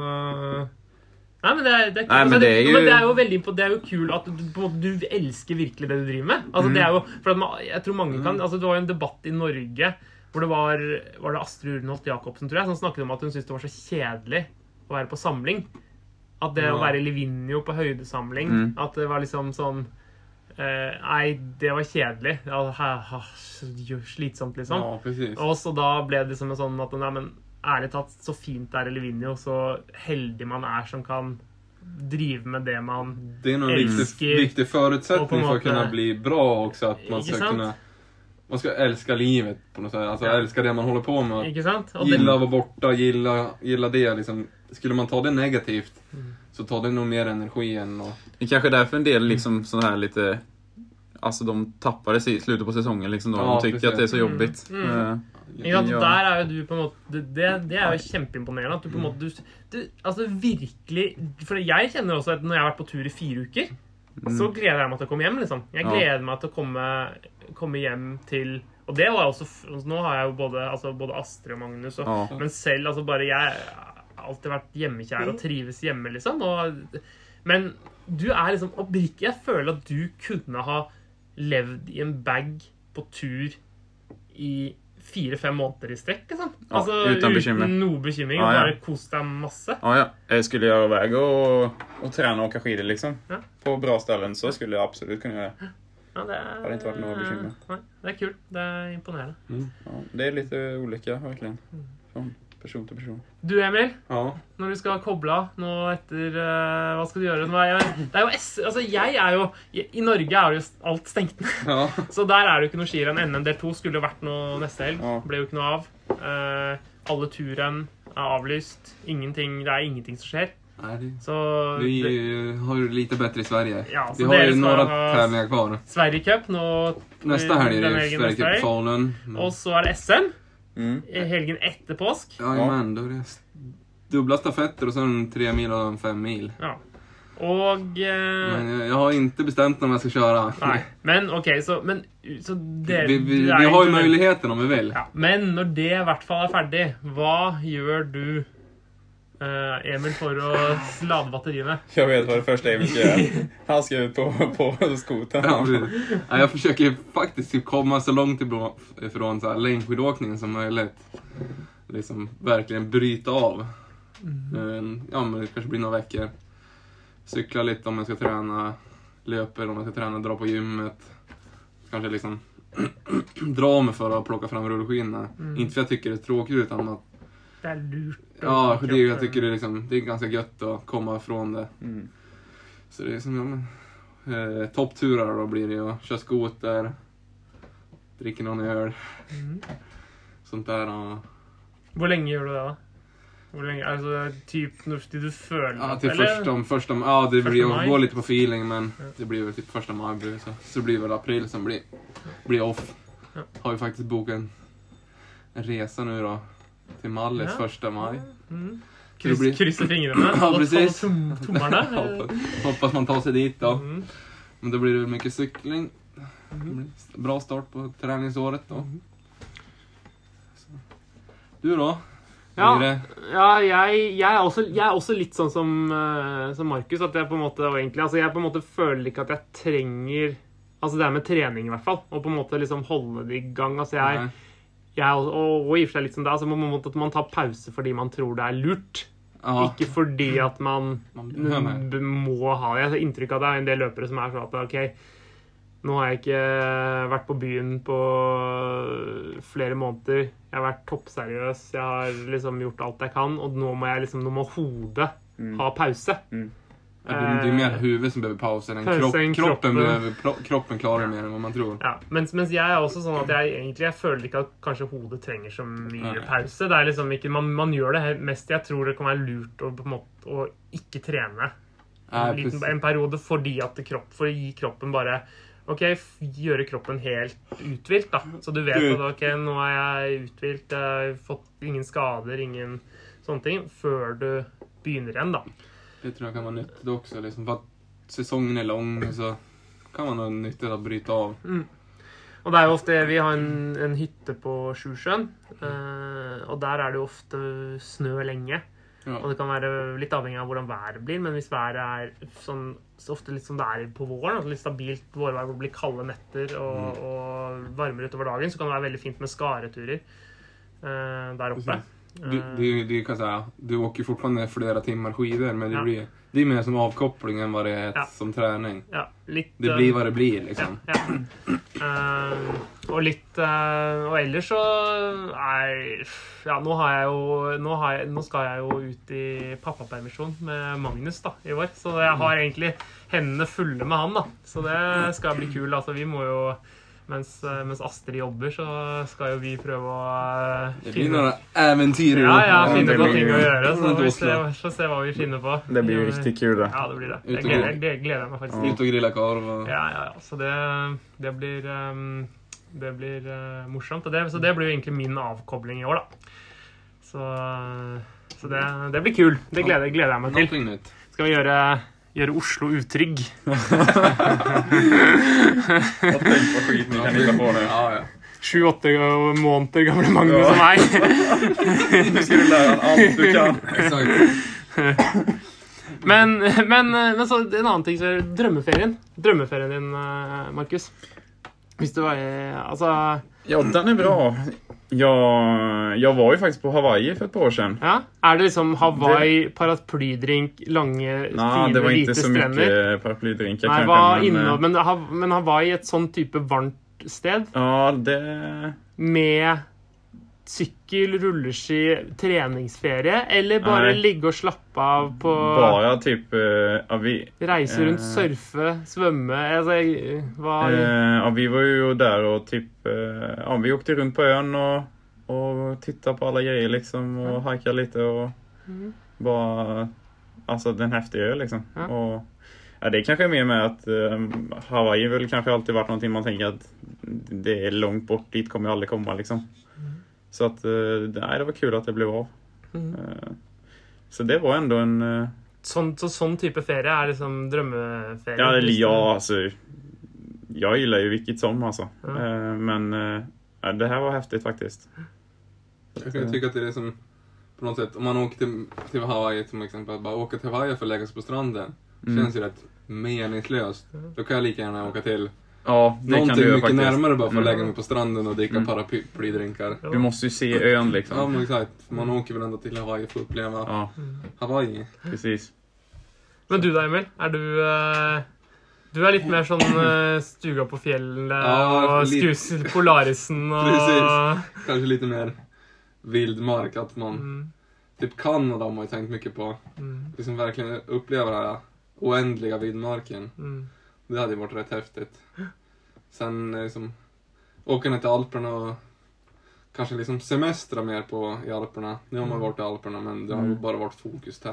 Nei, men det er, det er, Nei, men altså, det er jo- men det er jo veldig impo- Det er jo kult at du, på du elsker virkelig det du driver med. Altså, Mm. det er jo, for at man, jeg tror mange kan altså, Det var jo en debatt i Norge hvor det var Var det Astrid Urenholt Jacobsen, tror jeg, som snakket om at hun syntes det var så kjedelig å være på samling. At det å være Livinio Livigno på høydesamling Mm. At det var liksom sånn Uh, Nei, det var kjedelig. Ja, ha, ha, slitsomt, liksom. Ja. Og så da ble det liksom en sånn at nei, men ærlig talt, så fint det er i Livigno, så heldig man er som kan drive med det man elsker. Det er noen viktig, viktig for å kunne för något att kunna sätt- bli bra også, at man skal kunne. Man skal elske livet på noe sätt. Alltså Ja. elske det man holder på med. Ikke sant? Og Gilla att vara borta, gilla, gilla det. Liksom. Skulle man ta det negativt Mm. så tar det noe mer energi enn å Det er kanskje derfor en del liksom sånn her litt Alltså de tappar det i slutet på sesongen. liksom då. Ja, de tycker precis. att det är så Mm. jobbigt. Mm. Eh, Ikke sant? Ja. Der er jo du på en måte Det, det, er jo kjempeimponerende. At du på en måte du, du, Altså virkelig For jeg kjenner også at når jeg har vært på tur i fire uker, så gleder jeg meg til å komme hjem, liksom. Jeg gleder meg til å komme, komme hjem til Og det var også altså, Nå har jeg jo både, altså, både Astrid og Magnus og Ja. Men selv, altså bare Jeg har alltid vært hjemmekjær og trives hjemme, liksom. Og, men du er liksom oppriktig Jeg føler at du kunne ha levd i en bag på tur i fire-fem måneder i strekk, liksom. Ja, altså, uten bekymmer. noe bekymring. Ah, ja. Bare kos deg masse. Ja, ja. Jeg Skulle gjøre vei og, og trene og skidor liksom. Ja. På bra ställen så skulle jeg absolutt kunne gjøre det. Ja, det er, Hadde ikke vært noe bekymring. Nei, det er kult. Det er imponerende. Ja, det er litt ulike, virkelig. Från person til person. Du, Emil, Ja. når du skal koble av nå etter uh, Hva skal du gjøre? Nå er jeg, det er jo S, altså jeg er jo I Norge er det jo alt stengt ned. ja. Så der er det jo ikke noe skirenn. NM del 2 skulle jo vært noe neste helg. Ja. Ble jo ikke noe av. Uh, alle turrenn er avlyst. Ingenting, det er ingenting som skjer. Nei. Så Vi det, har jo lite bedre i Sverige. Ja, vi har jo noen ha- kvar. Sverige-cup nå Neste helg er det Sverigecup. Falun. Og så er det SM Mm. helgen etter påsk. Jajamän, då är det dubbla stafetter och sen tre mil och fem mil. Ja. Og eh, Men jeg, jeg har ikke bestemt når om skal kjøre. köra. Nei. Men OK, så, men, så det, Vi, vi, vi har jo muligheten om vi vil. Ja, men når det i hvert fall er ferdig, hva gjør du, Emil, for å lade batteriene? Jeg vet hva det første Emil skal gjøre. Han skal ut på, på skotern. Ja, jag försöker faktiskt komma så långt ifrån, ifrån så här längdskidåkningen som möjligt. Liksom verkligen bryta av. Eh, Ja, men det kanske blir några veckor. Cykla lite om jag ska träna. Löper om jag ska träna. Dra på gymmet. Kanske liksom dra mig för att plocka fram rullskidorna. Inte för att jag tycker det är tråkigt utan att Det er lurt. Å- Ja, det, jag tycker det är, liksom, det är ganska gött att komma ifrån det. Mm. Så det är liksom, ja, men, eh, toppturer då blir det ju. Kör skoter, dricker någon öl, Mm. sånt där. Och, Hvor lenge gjør du det, da? Hvor lenge? Altså typ når du føler Ja, eller- första, om första, ja det blir att gå lite på feeling men Ja. det blir väl typ första maj så. Så det blir väl april som blir, blir off. Ja. Har vi faktiskt bokat en, en resa nu då. Till Marlies Ja. 1. mai. Mm. Kryss, blir- Krysse fingrene. Ja, og precis. holde Håper man tar seg dit da. Mm. Men det blir det mye mycket cykling. Det Mhm. blir bra start på treningsåret, da. Mhm. Du da? Ja. Ja, jeg, jeg, er også, jeg er også litt sånn som, uh, som Markus. At jeg på en måte og egentlig, altså jeg på en måte føler ikke at jeg trenger Altså det er med trening, i hvert fall. Og på en måte liksom holde det i gang. Altså jeg, nej. Jeg er og, og i og for seg litt som det, altså man, at man tar pause fordi man tror det er lurt. Ah. Ikke fordi at man man må ha det. Jeg har inntrykk av det er en del løpere som er sånn at OK, nå har jeg ikke vært på byen på flere måneder. Jeg har vært toppseriøs. Jeg har liksom gjort alt jeg kan, og nå må jeg liksom, nå må hodet Mm. ha pause. Ja, det, er mer huvudet som behöver pausen än kropp, kroppen. kroppen. Behöver, kroppen klarar mer enn man tror. Ja, mens, mens jeg er også sånn at jeg egentlig jeg føler ikke at kanskje hodet trenger så mye Nei. pause. Det er liksom ikke, man, man gjør det mest jeg tror det kan være lurt å, måte, å ikke trene en, liten, en periode fordi at kropp, for å gi kroppen bare OK, gjøre kroppen helt uthvilt, da. Så du vet at OK, nå er jeg uthvilt, jeg har fått ingen skader, ingen sånne ting, før du begynner igjen, da. Det tror det kan vara nyttigt också. Liksom, för att säsongen är lång så kan man ha nyttigt att bryta av. Og det er jo ofte Vi har en, en hytte på Sjusjøen, eh, og der er det jo ofte snø lenge. Ja. Og det kan være litt avhengig av hvordan været blir, men hvis været er sånn, så ofte litt som det er på våren, altså litt stabilt vårvær hvor det blir kalde netter og, og varmere utover dagen, så kan det være veldig fint med skareturer eh, der oppe. Du, det, det kan jag säga, du åker ju fortfarande flera timmar skidor men det, Ja. blir, det är mer som avkoppling än vad det är Ja. som träning. Ja, litt, Det eh, blir vad det blir liksom. Eh, og litt uh, Og ellers så Nei Ja, nå har jeg jo Nå, har jeg, nå skal jeg jo ut i pappapermisjon med Magnus da, i år. Så jeg har egentlig hendene fulle med han, da. Så det skal bli kul. Altså, vi må jo mens, eh, mens Astrid jobber, så skal jo vi prøve å eh, Det blir några äventyr Ja, ja, finne på ting å gjøre. Så vi se, får se hva vi finner på. Det blir jo riktig kul da. Ja, det blir det. Jeg Det gleder, det gleder jeg meg faktisk til. Ut og grille karv. Ja, ja, ja. Så det, det blir ehm, Det blir uh, morsomt. Og det, så det blir jo egentlig min avkobling i år, da. Så, så det, det blir kul. Det gleder, gleder jeg meg til. Skal vi gjøre, gjøre Oslo utrygg? Sju-åtte måneder gamle Magnus Ja. og meg. du skal lære han alt du kan. Men, men, men så en annen ting så er drømmeferien. Drømmeferien din, eh, Markus. Hvis du var Altså Ja, den er bra. Jag, jag var ju faktiskt på Hawaii för ett par år sedan. Ja? Er det liksom Hawaii, paraplydrink, lange, fine, det var hvite inte så strender? paraplydrink. Nei, hva men, Innom, men, men Hawaii et sånn type varmt sted Ja, det... med sykkel, rulleski, treningsferie, eller bare Nei. ligge og slappe av på Bare typ... eh, vi, Reise rundt, Eh. surfe, svømme altså, Hva eh, ja, vi var jo der og typ... eh, Ja, vi åkte rundt på øen og, og titta på alle greier, liksom och litt lite och Mhm. bare Altså, den heftige øya, liksom. Ja. Og ja, det er kanskje mye med at uh, Hawaii vil kanskje alltid vært noe man tenker at det er langt bort, dit kommer jo alle komme, liksom. Så att, eh, nej, det var kul att det blev av. Mhm. Eh, Så det var ändå en... Sån, sånn, så, sånn type ferie er liksom drømmeferie? Ja, du- ja, alltså. Jag gillar ju vilket som alltså. Ja. Eh, Men eh, ja, det här var häftigt faktiskt. Jag kan tycka att det är som på något sätt, om man åker till, till Hawaii till exempel, att bara åka till Hawaii för att lägga sig på stranden. Mm. Känns ju rätt meningslöst. Då kan jag lika gärna åka till Ja, det kan någonting du göra mycket faktiskt. närmare bara för att Mm. lägga mig på stranden och dricka Mm. paraplydrinkar. Du måste ju se ön liksom. Ja men exakt, man åker väl ändå till Hawaii för att uppleva Ja, Hawaii. precis. Men du da, Emil? Er du uh, Du er litt mer sånn stuga på fjellet Ja, og litt. Polarisen og Precis. Kanske lite mer vildmark, att man... Mm, Typ Kanada har man ju tänkt mycket på. mm, Liksom verkligen uppleva den här oändliga vildmarken. mm. Det hade ju varit rätt häftigt. Sen liksom, åka ner till Alperna och kanske liksom semestra mer på i Alperna. Nu har man varit i Alperna men det har ju bara varit fokus och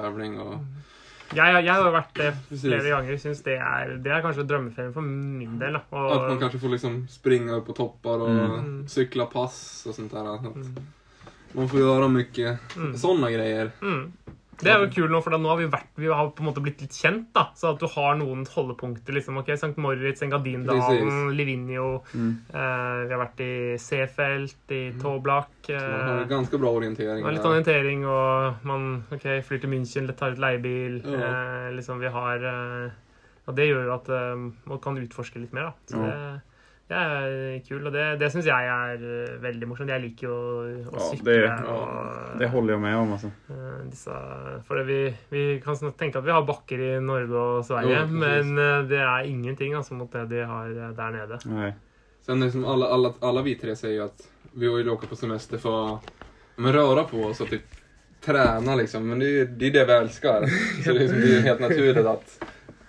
ja, Jeg, jeg har jo vært det flere ganger. Syns det er, det er kanskje drømmeferien for min del. Og, att man kanske får liksom springa upp på toppar och Mm. cykla pass och sånt där. Så att Mm. Man får göra mycket Mm. sådana grejer. Mm. Det er jo kult nå, for da nå har vi, vært, vi har på en måte blitt litt kjent. da, Så at du har noen holdepunkter. liksom, ok, St. Moritz, Engadindalen. Livigno. Mm. Eh, vi har vært i Seefeld, i Toblak. Man har Eh, ganske bra orientering. litt där. orientering, og man ok, flyr til München, tar ut leiebil. Ja. Eh, liksom, vi har eh, Og det gjør jo at eh, man kan utforske litt mer, da. Så Ja. det, det er kult, og det, det syns jeg er eh, veldig morsomt. Jeg liker jo å, å Ja, sykle. det- og, Det holder jo med om alltså. Eh, disse, for vi, vi kan tenke at vi har bakker i Norge og Sverige, Jo, men eh, det er ingenting altså, mot det de har der nede. Nei. Sen liksom alla, alla, alla vi tre sier at att vi vil åke på semester for å røre på oss og typ trene, liksom. Men det det, er det vi elsker. Så det är, liksom, det er helt naturlig at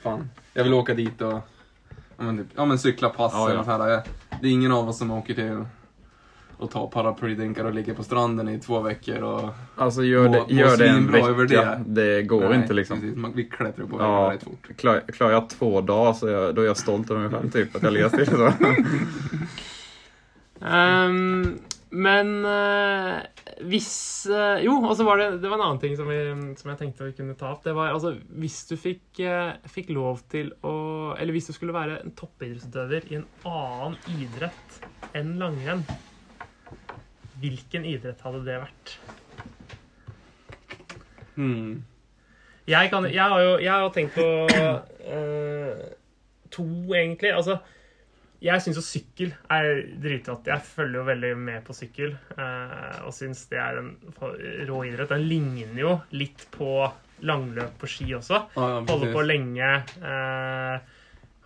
faen, jeg vil åke dit och ja, men, typ, ja, men cykla pass Ja, ja. eller så här. Det är ingen av oss som åker till och tar paraplydrinkar och ligger på stranden i två veckor och... Alltså gör det, må gör det en vecka. det. Det, går Nej, inte liksom. Precis, man, vi klättrar på Ja. ja. väldigt fort. Klar, klarar jag två dagar så jag, då är jag stolt över mig själv typ. Att jag ligger still så. um, men eh, hvis eh, Jo, og så var det, det var en annen ting som, vi, som jeg tenkte vi kunne ta opp. Det var altså Hvis du fikk, eh, fikk lov til å Eller hvis du skulle være en toppidrettsutøver i en annen idrett enn langrenn, hvilken idrett hadde det vært? Hmm. Jeg, kan, jeg, har jo jeg har tenkt på eh, to, egentlig. Altså, jeg syns jo sykkel er dritrått. Jeg følger jo veldig med på sykkel. eh, og syns det er en rå idrett. Den ligner jo litt på langløp på ski også. Ah, ja, Holder på lenge. eh,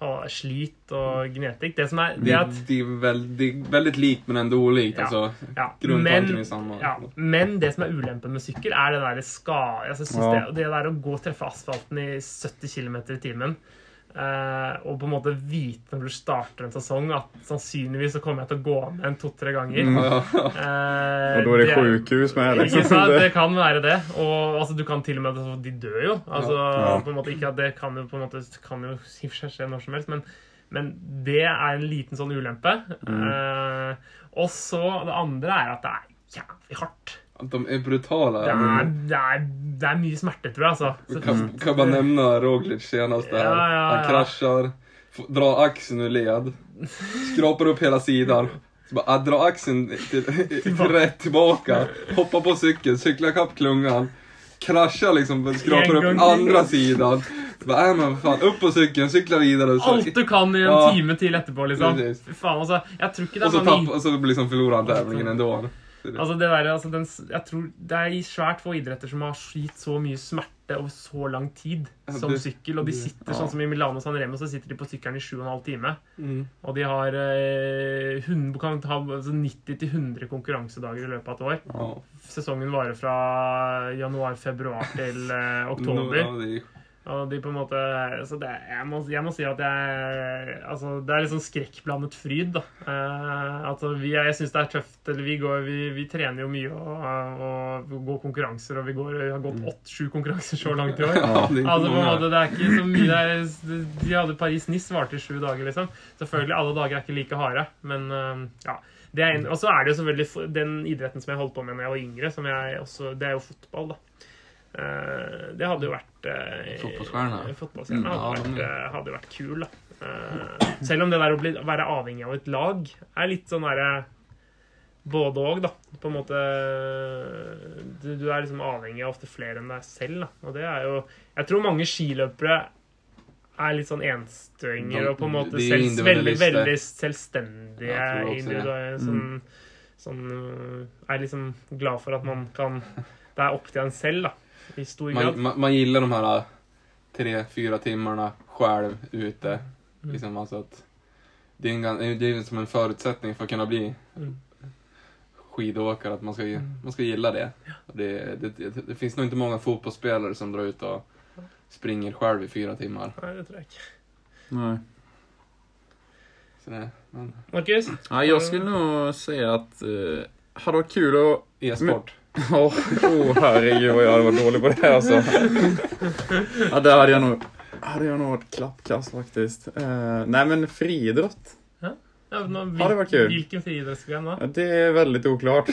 ha slit og genetikk. Det som er det Det, at de, er veldig, veldig lik, men enda olikt. Ja. altså, ja, grundtanken men. Ja, men det som er ulempen med sykkel, er det der ska... Altså, Ja. det, det der å gå og treffe asfalten i 70 km i timen eh, og på en måte vite når du starter en sesong at sannsynligvis så kommer jeg til å gå med en to-tre ganger. Mm. Ja. Eh, Och då är det sjukhus med Ikke liksom. sant? Det Det, kan være det. Og altså, du kan til og med altså, De dør jo. Altså, Ja. på en måte ikke at Det kan jo på en måte kan jo i og for seg skje når som helst, men, men det er en liten sånn ulempe. Eh, og så det andre er at det er jævlig hardt. Att de er brutale? Det er, det er, det er mye smerte, tror jeg. altså. Kan, kan man nevne Roglic seneste där? Ja, ja, Han ja. kraschar, f- drar aksen ur led, skraper opp hele siden. Så bare, drar aksen til, till rätt tillbaka, hoppar på sykkel, sykler kapp klungan, krasjer liksom, skraper opp andre siden. till. andra sidan. Så fan, upp på sykkelen, sykler videre. Så, alt du kan i en Ja. time til etterpå, liksom. Fy faen, altså. Jeg tror ikke det och så, er mange och så liksom forlorer han tävlingen ändå. Altså det der, altså den, jeg tror Det er svært få idretter som har gitt så mye smerte over så lang tid Ja, som det- sykkel. Og de sitter ja. sånn som i Milano San Remo, så sitter de på sykkelen i 7 12 time. Mm. Og de har eh, 100, kan ha altså 90-100 konkurransedager i løpet av et år. Ja. Sesongen varer fra januar-februar til eh, oktober. Ja, är- Og de på en måte Så det, jeg, må, jeg må si at jeg Altså, det er sånn skrekkblandet fryd, da. Eh, altså, vi, jeg syns det er tøft. Eller vi går Vi, vi trener jo mye og, og går konkurranser, og vi går, vi har gått åtte-sju konkurranser så langt i år. Ja, det Altså, på en måte, det er ikke så mye er, De hadde Paris-Nice varte i sju dager, liksom. Selvfølgelig, alle dager er ikke like harde, men eh, ja. Og så er det jo selvfølgelig den idretten som jeg holdt på med da jeg var yngre, som jeg også, det er jo fotball, da. Eh, det hadde jo vært uh, Fotbollsstjärna. Fotballstjerne Mm, hadde, eh, hadde vært kul, da. Eh, selv om det der å bli, være avhengig av et lag er litt sånn derre både òg, da. På en måte du, du er liksom avhengig av ofte flere enn deg selv, da. Og det er jo Jeg tror mange skiløpere er litt sånn enstøinger og på en måte selv, veldig, veldig selvstendige individuelle som, som uh, er liksom glad for at man kan Det er opp til en selv, da. I stor grad. Man, man, man gillar de här äh, tre, fyra timmarna själv ute. Mm. Liksom, alltså att det, är en, det är som en förutsättning för att kunna bli Mm. skidåkare, att man ska, man ska gilla det. Och det, det, det. Det finns nog inte många fotbollsspelare som drar ut och springer själv i fyra timmar. Nei, det tror jeg ikke. nej. Så det, men, Markus? Ja, jag skulle nog säga att uh, hade varit kul att... E-sport. Åh, oh, herregud jeg vært dårlig på det altså. Ja, det hadde jeg nå hadde jeg nå vært klappkast, faktisk. Eh, nei, men friidrott, Ja, nå, Ja, det var kul. Hvilken friidrettsgren da? det er veldig oklart.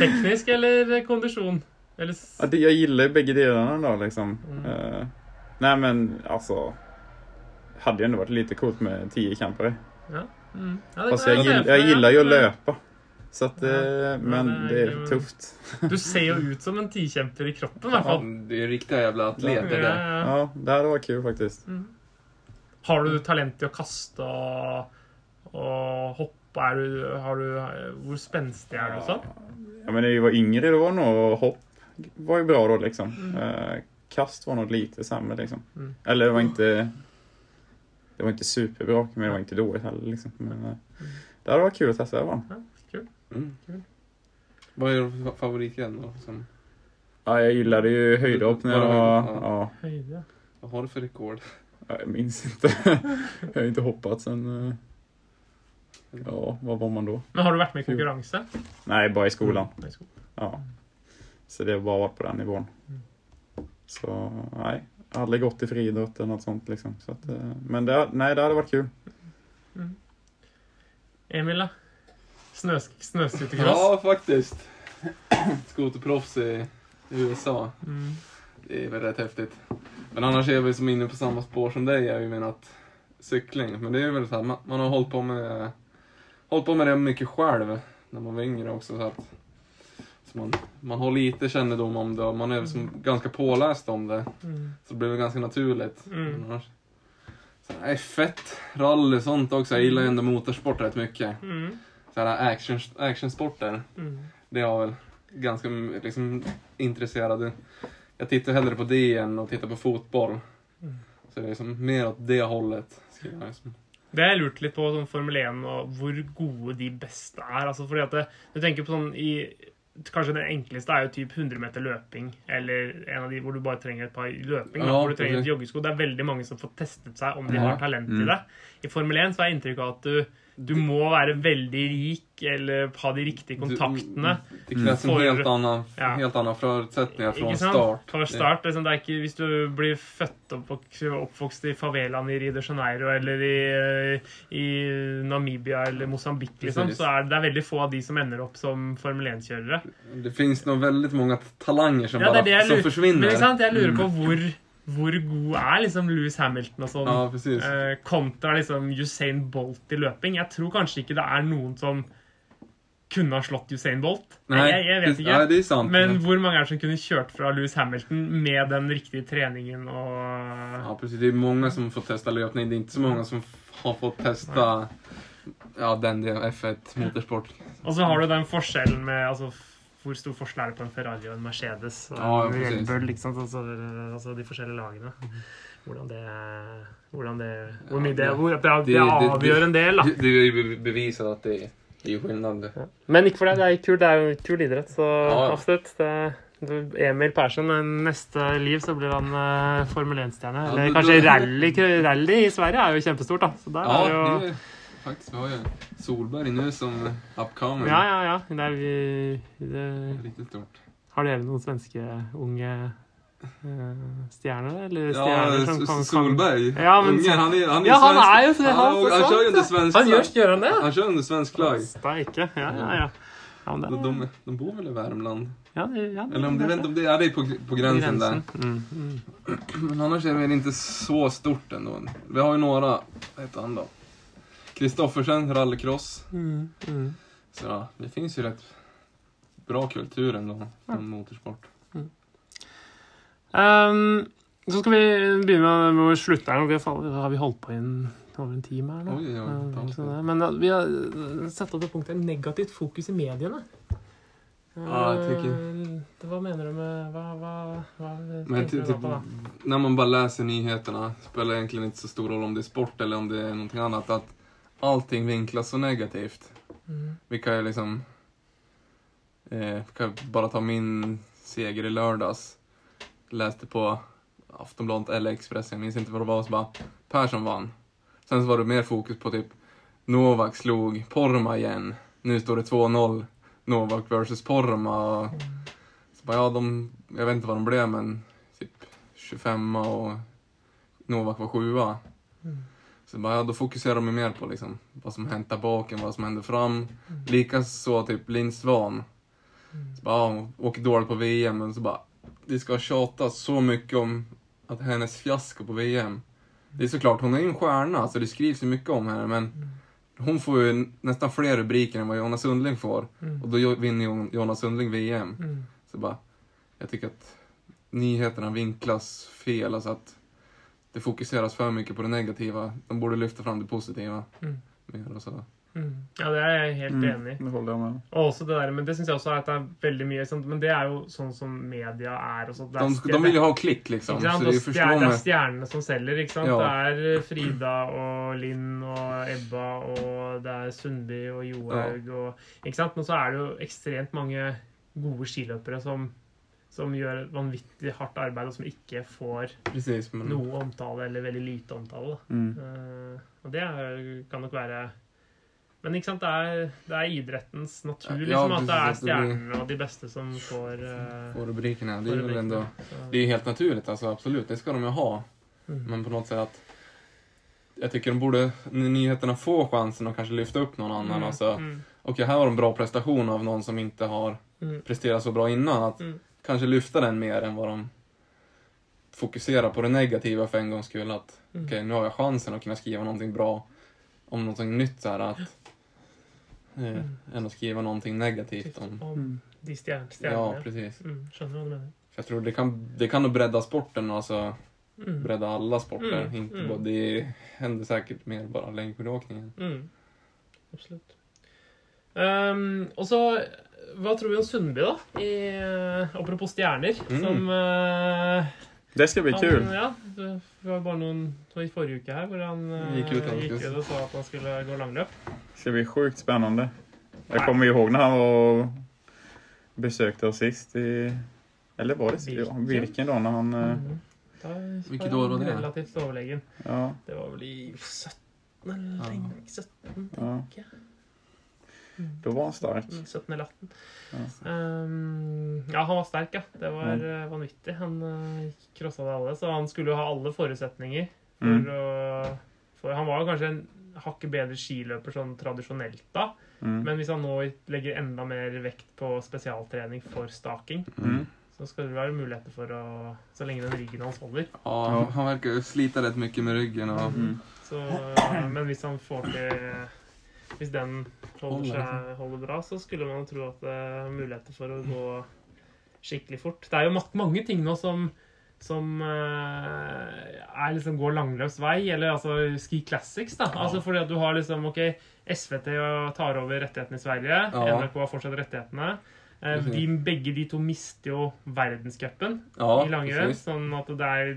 Teknisk eller kondisjon? Eller Ja, det, jeg liker begge delene, da, liksom. Mm. Eh, nei, men altså Hadde jo vært varit lite kult med ti kjempere. ja, det Ja, kan jeg, se jeg for jo å gillar Så at, Ja, eh, men men, det er jo tufft. Du ser jo ut som en tikjemper i kroppen, i hvert fall. Det er riktiga jävla atleter Ja, det. ja. Ja, det var kult, kul Mm. Har du talent i å kaste og, og hoppe? Er du, har du, hvor spenstig er du sånn? Ja, men jeg vi var yngre då var nog hopp var jo bra da, liksom. Mm. Eh, kast var noe lite samme, liksom. Mm. Eller det var ikke Det var ikke superbra men det var ikke dårlig heller liksom. Men, eh, det hadde vært kul å teste. det var. Ja. Mm. Kul. Vad är din favoritgren då? Som, Ja, jag gillade ju höjdhopp när jag var... Ja. Ja, vad har du för rekord? jag minns inte. jag har inte hoppat sen... eh, Ja, vad var man då? Men har du vært med i konkurranse? Nej, bara i skolan. Sko- Ja. Så det har bara varit på den nivån. Så nej, aldrig gått i friidrott eller något sånt liksom. Så att, eh, men det, nej, det hade varit kul. Emil, da? Snøs Snøscootercross? Ja, faktiskt. Skoterproffs i i USA. Mm. Det är väl rätt häftigt. Men annars är vi som inne på samma spår som dig. Jag menar att cykling. Men det är väl så här, man, man har hållit på med hållit på med det mycket själv när man var yngre också. Så att, så man, man har lite kännedom om det och man är som ganska påläst om det. Mm. Så det blir väl ganska naturligt. Mm. Annars, så här, F1, rally sånt också. Jag gillar ju ändå motorsport rätt mycket. Mm. Så action, actionsporter. Mm. Det är jag väl ganska liksom, intresserad. Jag tittar hellre på det än att titta på fotboll. Mm. Så det är liksom mer åt det hållet. skulle jag liksom- Det har jeg lurt litt på, sånn Formel 1, og hvor gode de beste er. Altså, fordi at det, Du tenker på sånn i Kanskje det enkleste er jo typ 100 meter løping, eller en av de hvor du bare trenger et par løping. da, Ja, hvor du trenger et joggesko. Det er veldig mange som får testet seg om de Ja. har talent i Mm. det. I Formel 1 så jeg inntrykk av at du, du må være veldig rik eller ha de riktige kontaktene. Det krävs en helt annen, helt fra från Ikke sant? start. Fra start. Liksom, det er ikke, hvis du blir født opp og oppvokst i favelaen i Rio de Janeiro eller i, i Namibia eller Mosambik, liksom, så er det, det er veldig få av de som ender opp som Formel 1-kjørere. Det fins nog veldig mange talanger som Ja, det som forsvinner. men? Jeg lurer på hvor, hvor god er liksom Louis Hamilton og sånn, Ja, eh, kontra liksom Usain Bolt i løping. Jeg tror kanskje ikke det er noen som kunne ha slått Usain Bolt. Nei, jeg, jeg vet ikke. Nei, sant. Men hvor mange er det som kunne kjørt fra Louis Hamilton med den riktige treningen og Ja, precis. Det er mange som får testa löpning. Det er ikke så mange som har fått testa ja, den delen, F1 motorsport. Og så har du den forskjellen med altså, Hvor stor forskjell er det på en Ferrari og en Mercedes? Og Ja, en precis. Red Bull, sant? Altså, altså de forskjellige lagene. Hvordan det hvordan det, Hvor mye det, hvor, det, det, Det- det- avgjør en del, da. Det, beviser at det är skillnad. Men ikke for deg. Det er kul, det er jo kul idrett, så Ja, ja. absolutt. Det, Emil Persson, neste liv så blir han uh, Formel 1-stjerne. Ja, Eller kanskje du- rally, rally i Sverige er jo kjempestort, da. Så der Ja, er jo faktiskt. Vi har jo Solberg nå som upcoming. Ja, ja, ja. Det er vi, det, Riktigt stort. har dere noen svenske unge eh, stjerner, eller Ja, som kan, kan Solberg. Ja, men Ungen, han er, han er Ja, han svensk. er jo så- han- han, han kjører under svensk Han gjør, flagg. gjør han det? Han kjører under svensk flagg. Steike. Ja, ja, ja. ja, men det, De, de, de bor vel i Värmland? ja, det, ja, det- Eller om de, vet om de, ja, det är på, på gränsen, där. Mm, mm. Men annars är det väl inte så stort ändå. Vi har ju några, vad heter han då? Kristoffersen, rallycross. Mm, mm. Så ja, det finns ju rätt bra kultur ändå från motorsport. Ehm, så skal vi begynne med å slutte her. Vi har, har vi holdt på i en, over en time her nå? Oi, Ja, er Men uh, vi har uh, satt opp det punktet negativt fokus i mediene. Ja, jeg tenker- Eh, Hva mener du med Hva, vad, vad Men typ, da? när man bara läser nyheterna spelar egentligen inte så stor roll om det är sport eller om det är någonting annat. Att allting vinklas så negativt. Mm. Vi kan ju liksom... Eh, kan bara ta min seger i lördags. Läste på Aftonbladet eller Expressen, jag minns inte vad det var, så bara Persson vann. Sen så var det mer fokus på typ Novak slog Porma igen. Nu står det 2-0 Novak versus Porma. Så bara, ja, de, jag vet inte vad de blev, men typ 25 och Novak var sjua. Så bara, ja, då fokuserar de mer på liksom, vad som hänt där bak än vad som händer fram. Likaså typ Linn Svan. Så bara, ja, hon åker dåligt på VM, men så bara, det ska tjatas så mycket om att hennes fiasko på VM. Det är såklart, hon är ju en stjärna, så det skrivs ju mycket om henne, men hon får ju nästan fler rubriker än vad Jonas Sundling får. Och då vinner ju Jonas Sundling VM. Mm. Så bara, jag tycker att nyheterna vinklas fel, alltså att det fokuseras för mycket på det negativa. De borde lyfta fram det positiva Mm. mer och så. Mm. Ja, det er jeg helt enig i. Det håller jag med. Og også det der, men det syns jeg også er at det er veldig mye sant? Men det er jo sånn som media er. Og sånt. Det er De, de vil jo ha klikk, liksom, så de det er, det er stjernene som selger. ikke sant? Ja. Det er Frida og Linn og Ebba og det er Sundby og Johaug og ikke sant? Men så er det jo ekstremt mange gode skiløpere som, som gjør et vanvittig hardt arbeid, og som ikke får Precis, men noe omtale eller veldig lite omtale. Mm. Uh, og det kan nok være Men ikke sant, det er, det er idrettens natur Ja, liksom, at det er stjernene og de beste som får uh, Får rubrikkene. det er ändå... Det är helt naturlig, alltså absolutt. det skal de jo ha. Mm. Men på något sätt at Jag tycker de borde, nyheterna får chansen att kanske lyfta upp någon annan. Mm, Alltså, mm, okej, här har de bra prestation av någon som inte har mm, presterat så bra innan. Att mm. Kanske lyfta den mer än vad de fokuserar på det negativa för en gångs skull. Att Mm. okej, nu har jag chansen att kunna skriva någonting bra om någonting nytt så här att eh, Mm. än att skriva någonting negativt om... Om de stjärn, Ja, precis. mm, skjønner du. För jag tror det kan, det kan nog bredda sporten, alltså Mm, bredda alla sporter. Mm, Inte mm. bara, det händer säkert mer bara längdskidåkningen. mm, Absolut. Um, og så, hva tror vi om Sundby, da? I, eh, apropos stjerner, Mm. som uh, Det skal bli kult. kul. Ja, det var bare noen i forrige uke her hvor han eh, Gikk ut, gikk ut og sa at han skulle gå langløp. Det skal bli sjukt spennende. Jeg kommer ihåg når han var besökte oss sist i... Eller var det ja, Birken, da, når han... Mhm. Hvilket år var han det? Relativt overlegen. Ja, Det var vel i 17 eller Ja. 17, tenker jeg. Då var han stark. Mm, 17 eller 18. Ja. Um, ja, han var sterk, ja. Det var mm. vanvittig. Han uh, krossa det alle, så han skulle jo ha alle forutsetninger for Mm. å for Han var jo kanskje en hakket bedre skiløper sånn tradisjonelt da, Mm. men hvis han nå legger enda mer vekt på spesialtrening for staking, Mm. så skal det være muligheter for å Så lenge den ryggen hans holder. Ja, Ja. han virker jo slite litt mye med ryggen Og, Mm. Så, men hvis han får til Hvis den holder, seg, holder bra, så skulle man tro at det er muligheter for å gå skikkelig fort. Det er jo mange ting nå som som eh, er liksom går langløps vei, eller altså Ski Classics, da. Altså fordi at du har liksom OK, SVT tar over rettighetene i Sverige. Ja. NRK har fortsatt rettighetene. Eh, De, begge de to mister jo verdenscupen Ja, i langrenn. Sånn at det er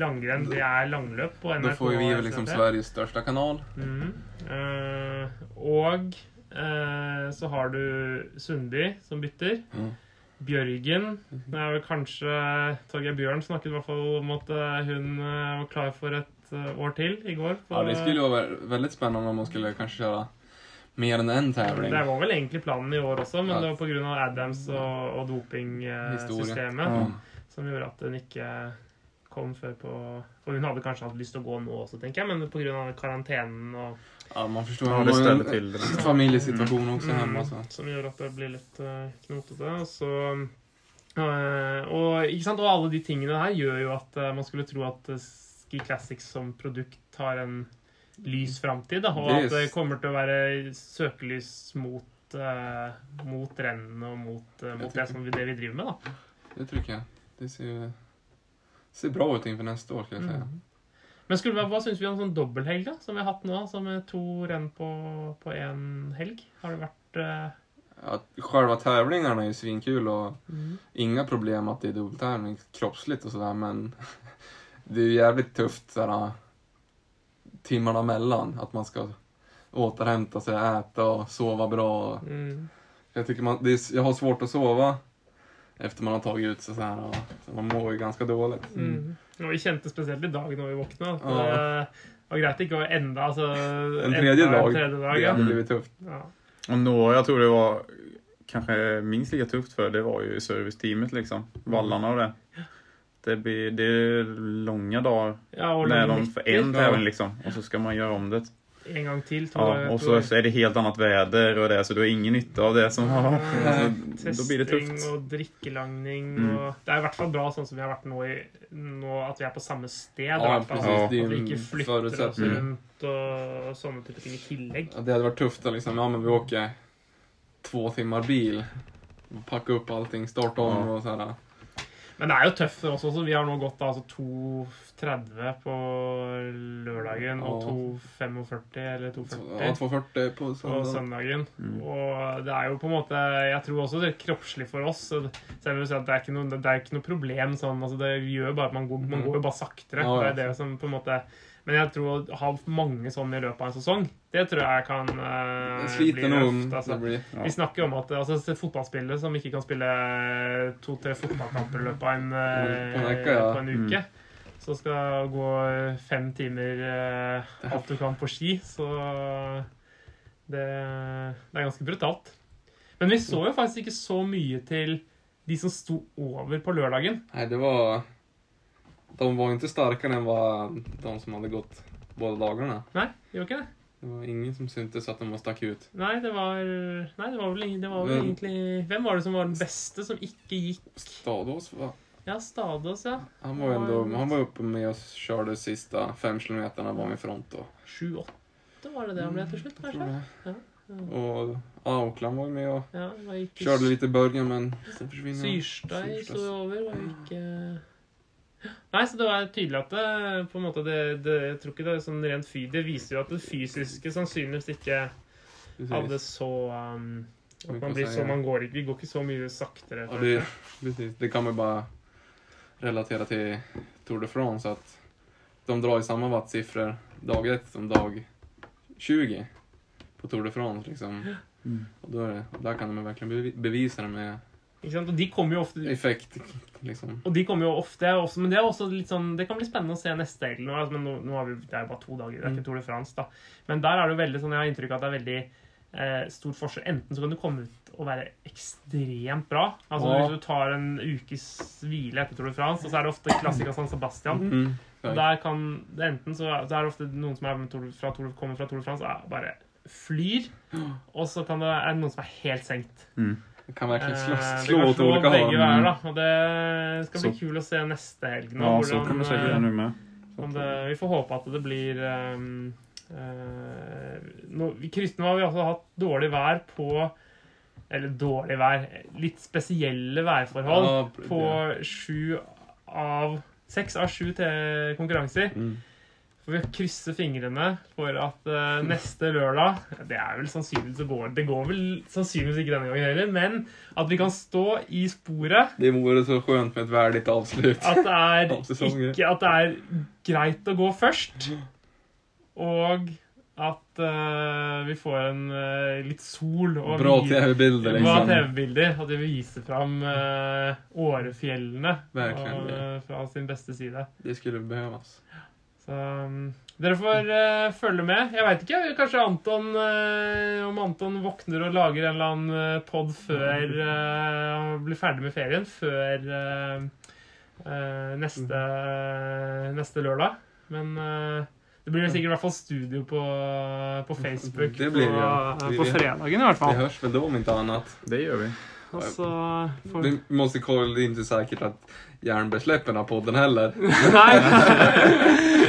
langrenn, det er langløp på NRK. Da får vi jo liksom Sveriges største kanal. Mm. Eh, og eh, så har du Sundby som bytter. Mm. Bjørgen det er vel kanskje Torgeir Bjørn snakket i hvert fall om at eh, hun eh, var klar for et år til i går. på- Ja, det skulle jo være veldig spennende om man skulle kanskje köra mer enn én tävling. Det var vel egentlig planen i år også, men Ja. det var pga. Adams og, og dopingsystemet Ja. som gjorde at hun ikke kom før på Og hun hadde kanskje hatt lyst til å gå nå også, tenker jeg, men pga. karantenen og Ja, man forstår Ja, man det har en til, det. familjesituation også Mm, Altså. Så. Som gjør at det blir litt uh, knotete. Så, eh, og, ikke sant? og alle de tingene her gjør jo at eh, man skulle tro at eh, Ski Classics som produkt har en lys framtid. Og at det kommer til å være søkelys mot, uh, mot rennene og mot, uh, mot det, som vi, det vi driver med. da. Det tror jeg. Det ser, ser bra ut for neste år, skal jeg si. Mm. Men skulle, hva, syns vi om sånn dobbelthelg, da? Som vi har hatt nå? Som er to renn på, på én helg? Har det vært uh... Ja, Selve tävlingarna er ju svinkul og mhm. inga problem at det er dubbeltävling kroppsligt och sådär, men det er jo jævlig tøft. såhär, timmarna mellan. Att man ska återhämta sig, äta och sova bra. Mm. Jag, tycker man, det är, jag har svårt att sova efter man har tagit ut sig så här. och- Så man mår ju ganska dåligt. Mm. Og vi kjente spesielt i dag når vi våkna at Ja. det var greit ikke å enda altså, En tredje enda dag, En tredje dag det ja. hade blivit tufft. Ja. Och några, jag tror det var kanske minst lika tufft för det var ju serviceteamet liksom. Vallarna och det. Det, blir, det är långa dagar Ja, og med dem för en Ja. tävling liksom. Och så ska man göra om det. en gång till tror Ja, jag. och så, så är det helt annat väder och det, så du har ingen nytta av det som har... alltså, Då blir det tufft. och drikkelangning Mm. och... Det er i hvert fall bra sånn som vi har vært nå, i, nå at vi er på samme sted. Ja, precis. Ja. At vi ikke flytter oss rundt og sånne type ting i tillegg. Ja, det hade varit tufft att liksom, ja men vi åker två timmar bil. Packa upp allting, starta om Ja. och så här. Men det er jo tøft for oss også. Vi har nå gått altså 2.30 på lørdagen og 2.45 eller 2.40 Ja, 240 på på søndagen. Mm. Og det er jo på en måte Jeg tror også det er kroppslig for oss. Selv om det er ikke noe, det er ikke noe problem sånn. Altså det gjør bare at man går, man går jo bare saktere. Ja, ja. Det er det som på en måte Men jeg tror å ha mange sånn i løpet av en sesong, det tror jeg kan uh, bli sliter røft. Altså. Blir. Ja. Vi snakker om at altså, fotballspillere som ikke kan spille to-tre fotballkamper i løpet av en, uh, På en uke, ja. på en uke. Så skal gå fem timer uh, alt du kan på ski, så det, det er ganske brutalt. Men vi så jo faktisk ikke så mye til de som sto over på lørdagen. Nei, det var... De var inte starkare än vad de som hade gått båda dagarna. Nei, var ikke det? Det var ingen som syntes att de var stack ut. Nei, det var, nei, det var vel, det var vel Men- egentlig Hvem var det som var den beste som ikke gikk? Stadås va? Ja, Stadås, ja. Han var, ändå, han var uppe med och körde sista fem kilometerna var med front. Sju-åtte, var det det han ble til slutt, kanskje? jag. Ja. Och Aukland var med och Ja, det körde lite i början men sen försvinner han. Syrstad sto over, var jo ikke Nei, så det var tydelig at det på en måte det, det, Jeg tror ikke det er sånn rent fy... Det viser jo at det fysiske sannsynligvis ikke hadde så um, Vi At man blir så. Man går ikke Vi går ikke så mye saktere. Ja, det, precis. Det kan man bare relatera til Tour de France at de drar ju samma wattsiffror dag ett som dag 20 på Tour de France liksom. Mm. Och då är det, och där kan de verkligen bevise bevisa det med? Og de kommer jo ofte effekt liksom. Og de kommer jo ofte også, Men det er også litt sånn Det kan bli spennende å se neste helg. Altså, men nå, nå har vi, det er jo bare to dager, det er Mm. ikke Tour de France. da Men der er det jo veldig sånn Jeg har inntrykk av at det er veldig eh, stor forskjell. Enten så kan du komme ut og være ekstremt bra. Altså Ja. Hvis du tar en ukes hvile etter Tour de France, og så er det ofte klassiker San Sebastian. Mm. Og der kan det enten så, er det ofte noen som er Tour, fra Tour, kommer fra Tour de France, er bare flyr. Og så kan det, er det noen som er helt senkt. Det kan verkligen slå, Eh, det slå kan åt slå begge håll. veier, da. Og det skal bli kul å se neste helg nå. Ja, så kan vi eh, med. om det, vi får håpe at det blir um, uh, I Krysten har vi også hatt dårlig vær på Eller dårlig vær Litt spesielle værforhold Ja, på sju av Seks av sju konkurranser. Mm. Får vi krysse fingrene for at uh, neste lørdag Det er vel sannsynligvis det går Det går vel sannsynligvis ikke denne gangen heller, men at vi kan stå i sporet. Det må være så skjønt med et värdigt avslut. At det er, ikke, at det er greit å gå først. Og at uh, vi får en uh, litt sol og Bra tv-bilder Bra liksom. TV-bilder. At vi viser fram uh, Årefjellene Verkligen, og, fra sin beste side. Det skulle behövas. Så um, dere får uh, følge med. Jeg veit ikke, kanskje Anton uh, Om Anton våkner og lager en eller annen uh, pod før han han blir ferdig med ferien. Før eh, eh, neste, neste lørdag. Men eh, det blir sikkert i hvert fall studio på, på Facebook Det blir på, ja. eh, på fredagen, i hvert fall. fall. hörs väl då om inte annat. Det gjør vi. Og så får Vi måste kolla, det inn til säkert att Jernberg av den podden heller. Nei.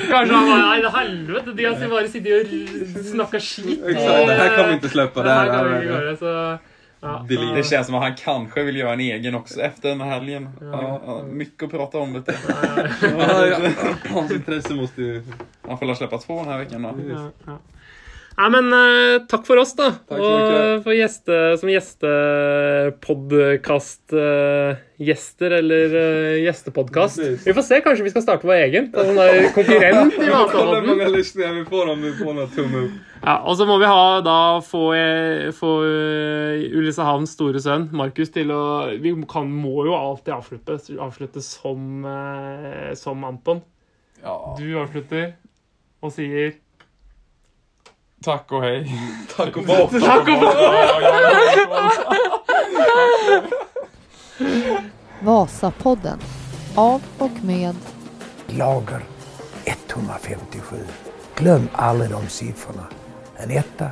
Kanskje han bare Nei, det helvete, de har bare sittet og snakka skit. Exakt, det her kan vi ikke slippe. Det Det här, kan vi ikke inte göra, så... Ja. Det känns som att han kanskje vil gjøre en egen også efter den helgen. Ja. Ja, ja, mycket att prata om. Vet du. Ja, ja. Hans intresse måste ju... Han får väl släppa två den här veckan då. Nei, men uh, takk for oss, da. Takk og for gjeste, som gjestepodkast-gjester, eller uh, gjestepodkast. Vi får se, kanskje vi skal starte vår egen. Ta sånn konkurrent i tumme. Ja, og så må vi ha da få, eh, få eh, Ulricehamns store sønn, Markus, til å Vi kan, må jo alltid avslutte, avslutte som, eh, som Anton. Ja. Du avslutter og sier Tack og hej. Takk og båt. Takk og Vasapodden. Av och med Lager 157. Glöm aldrig de siffrorna. En etta,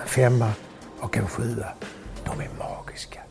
en femma och en sjua. De är magiska.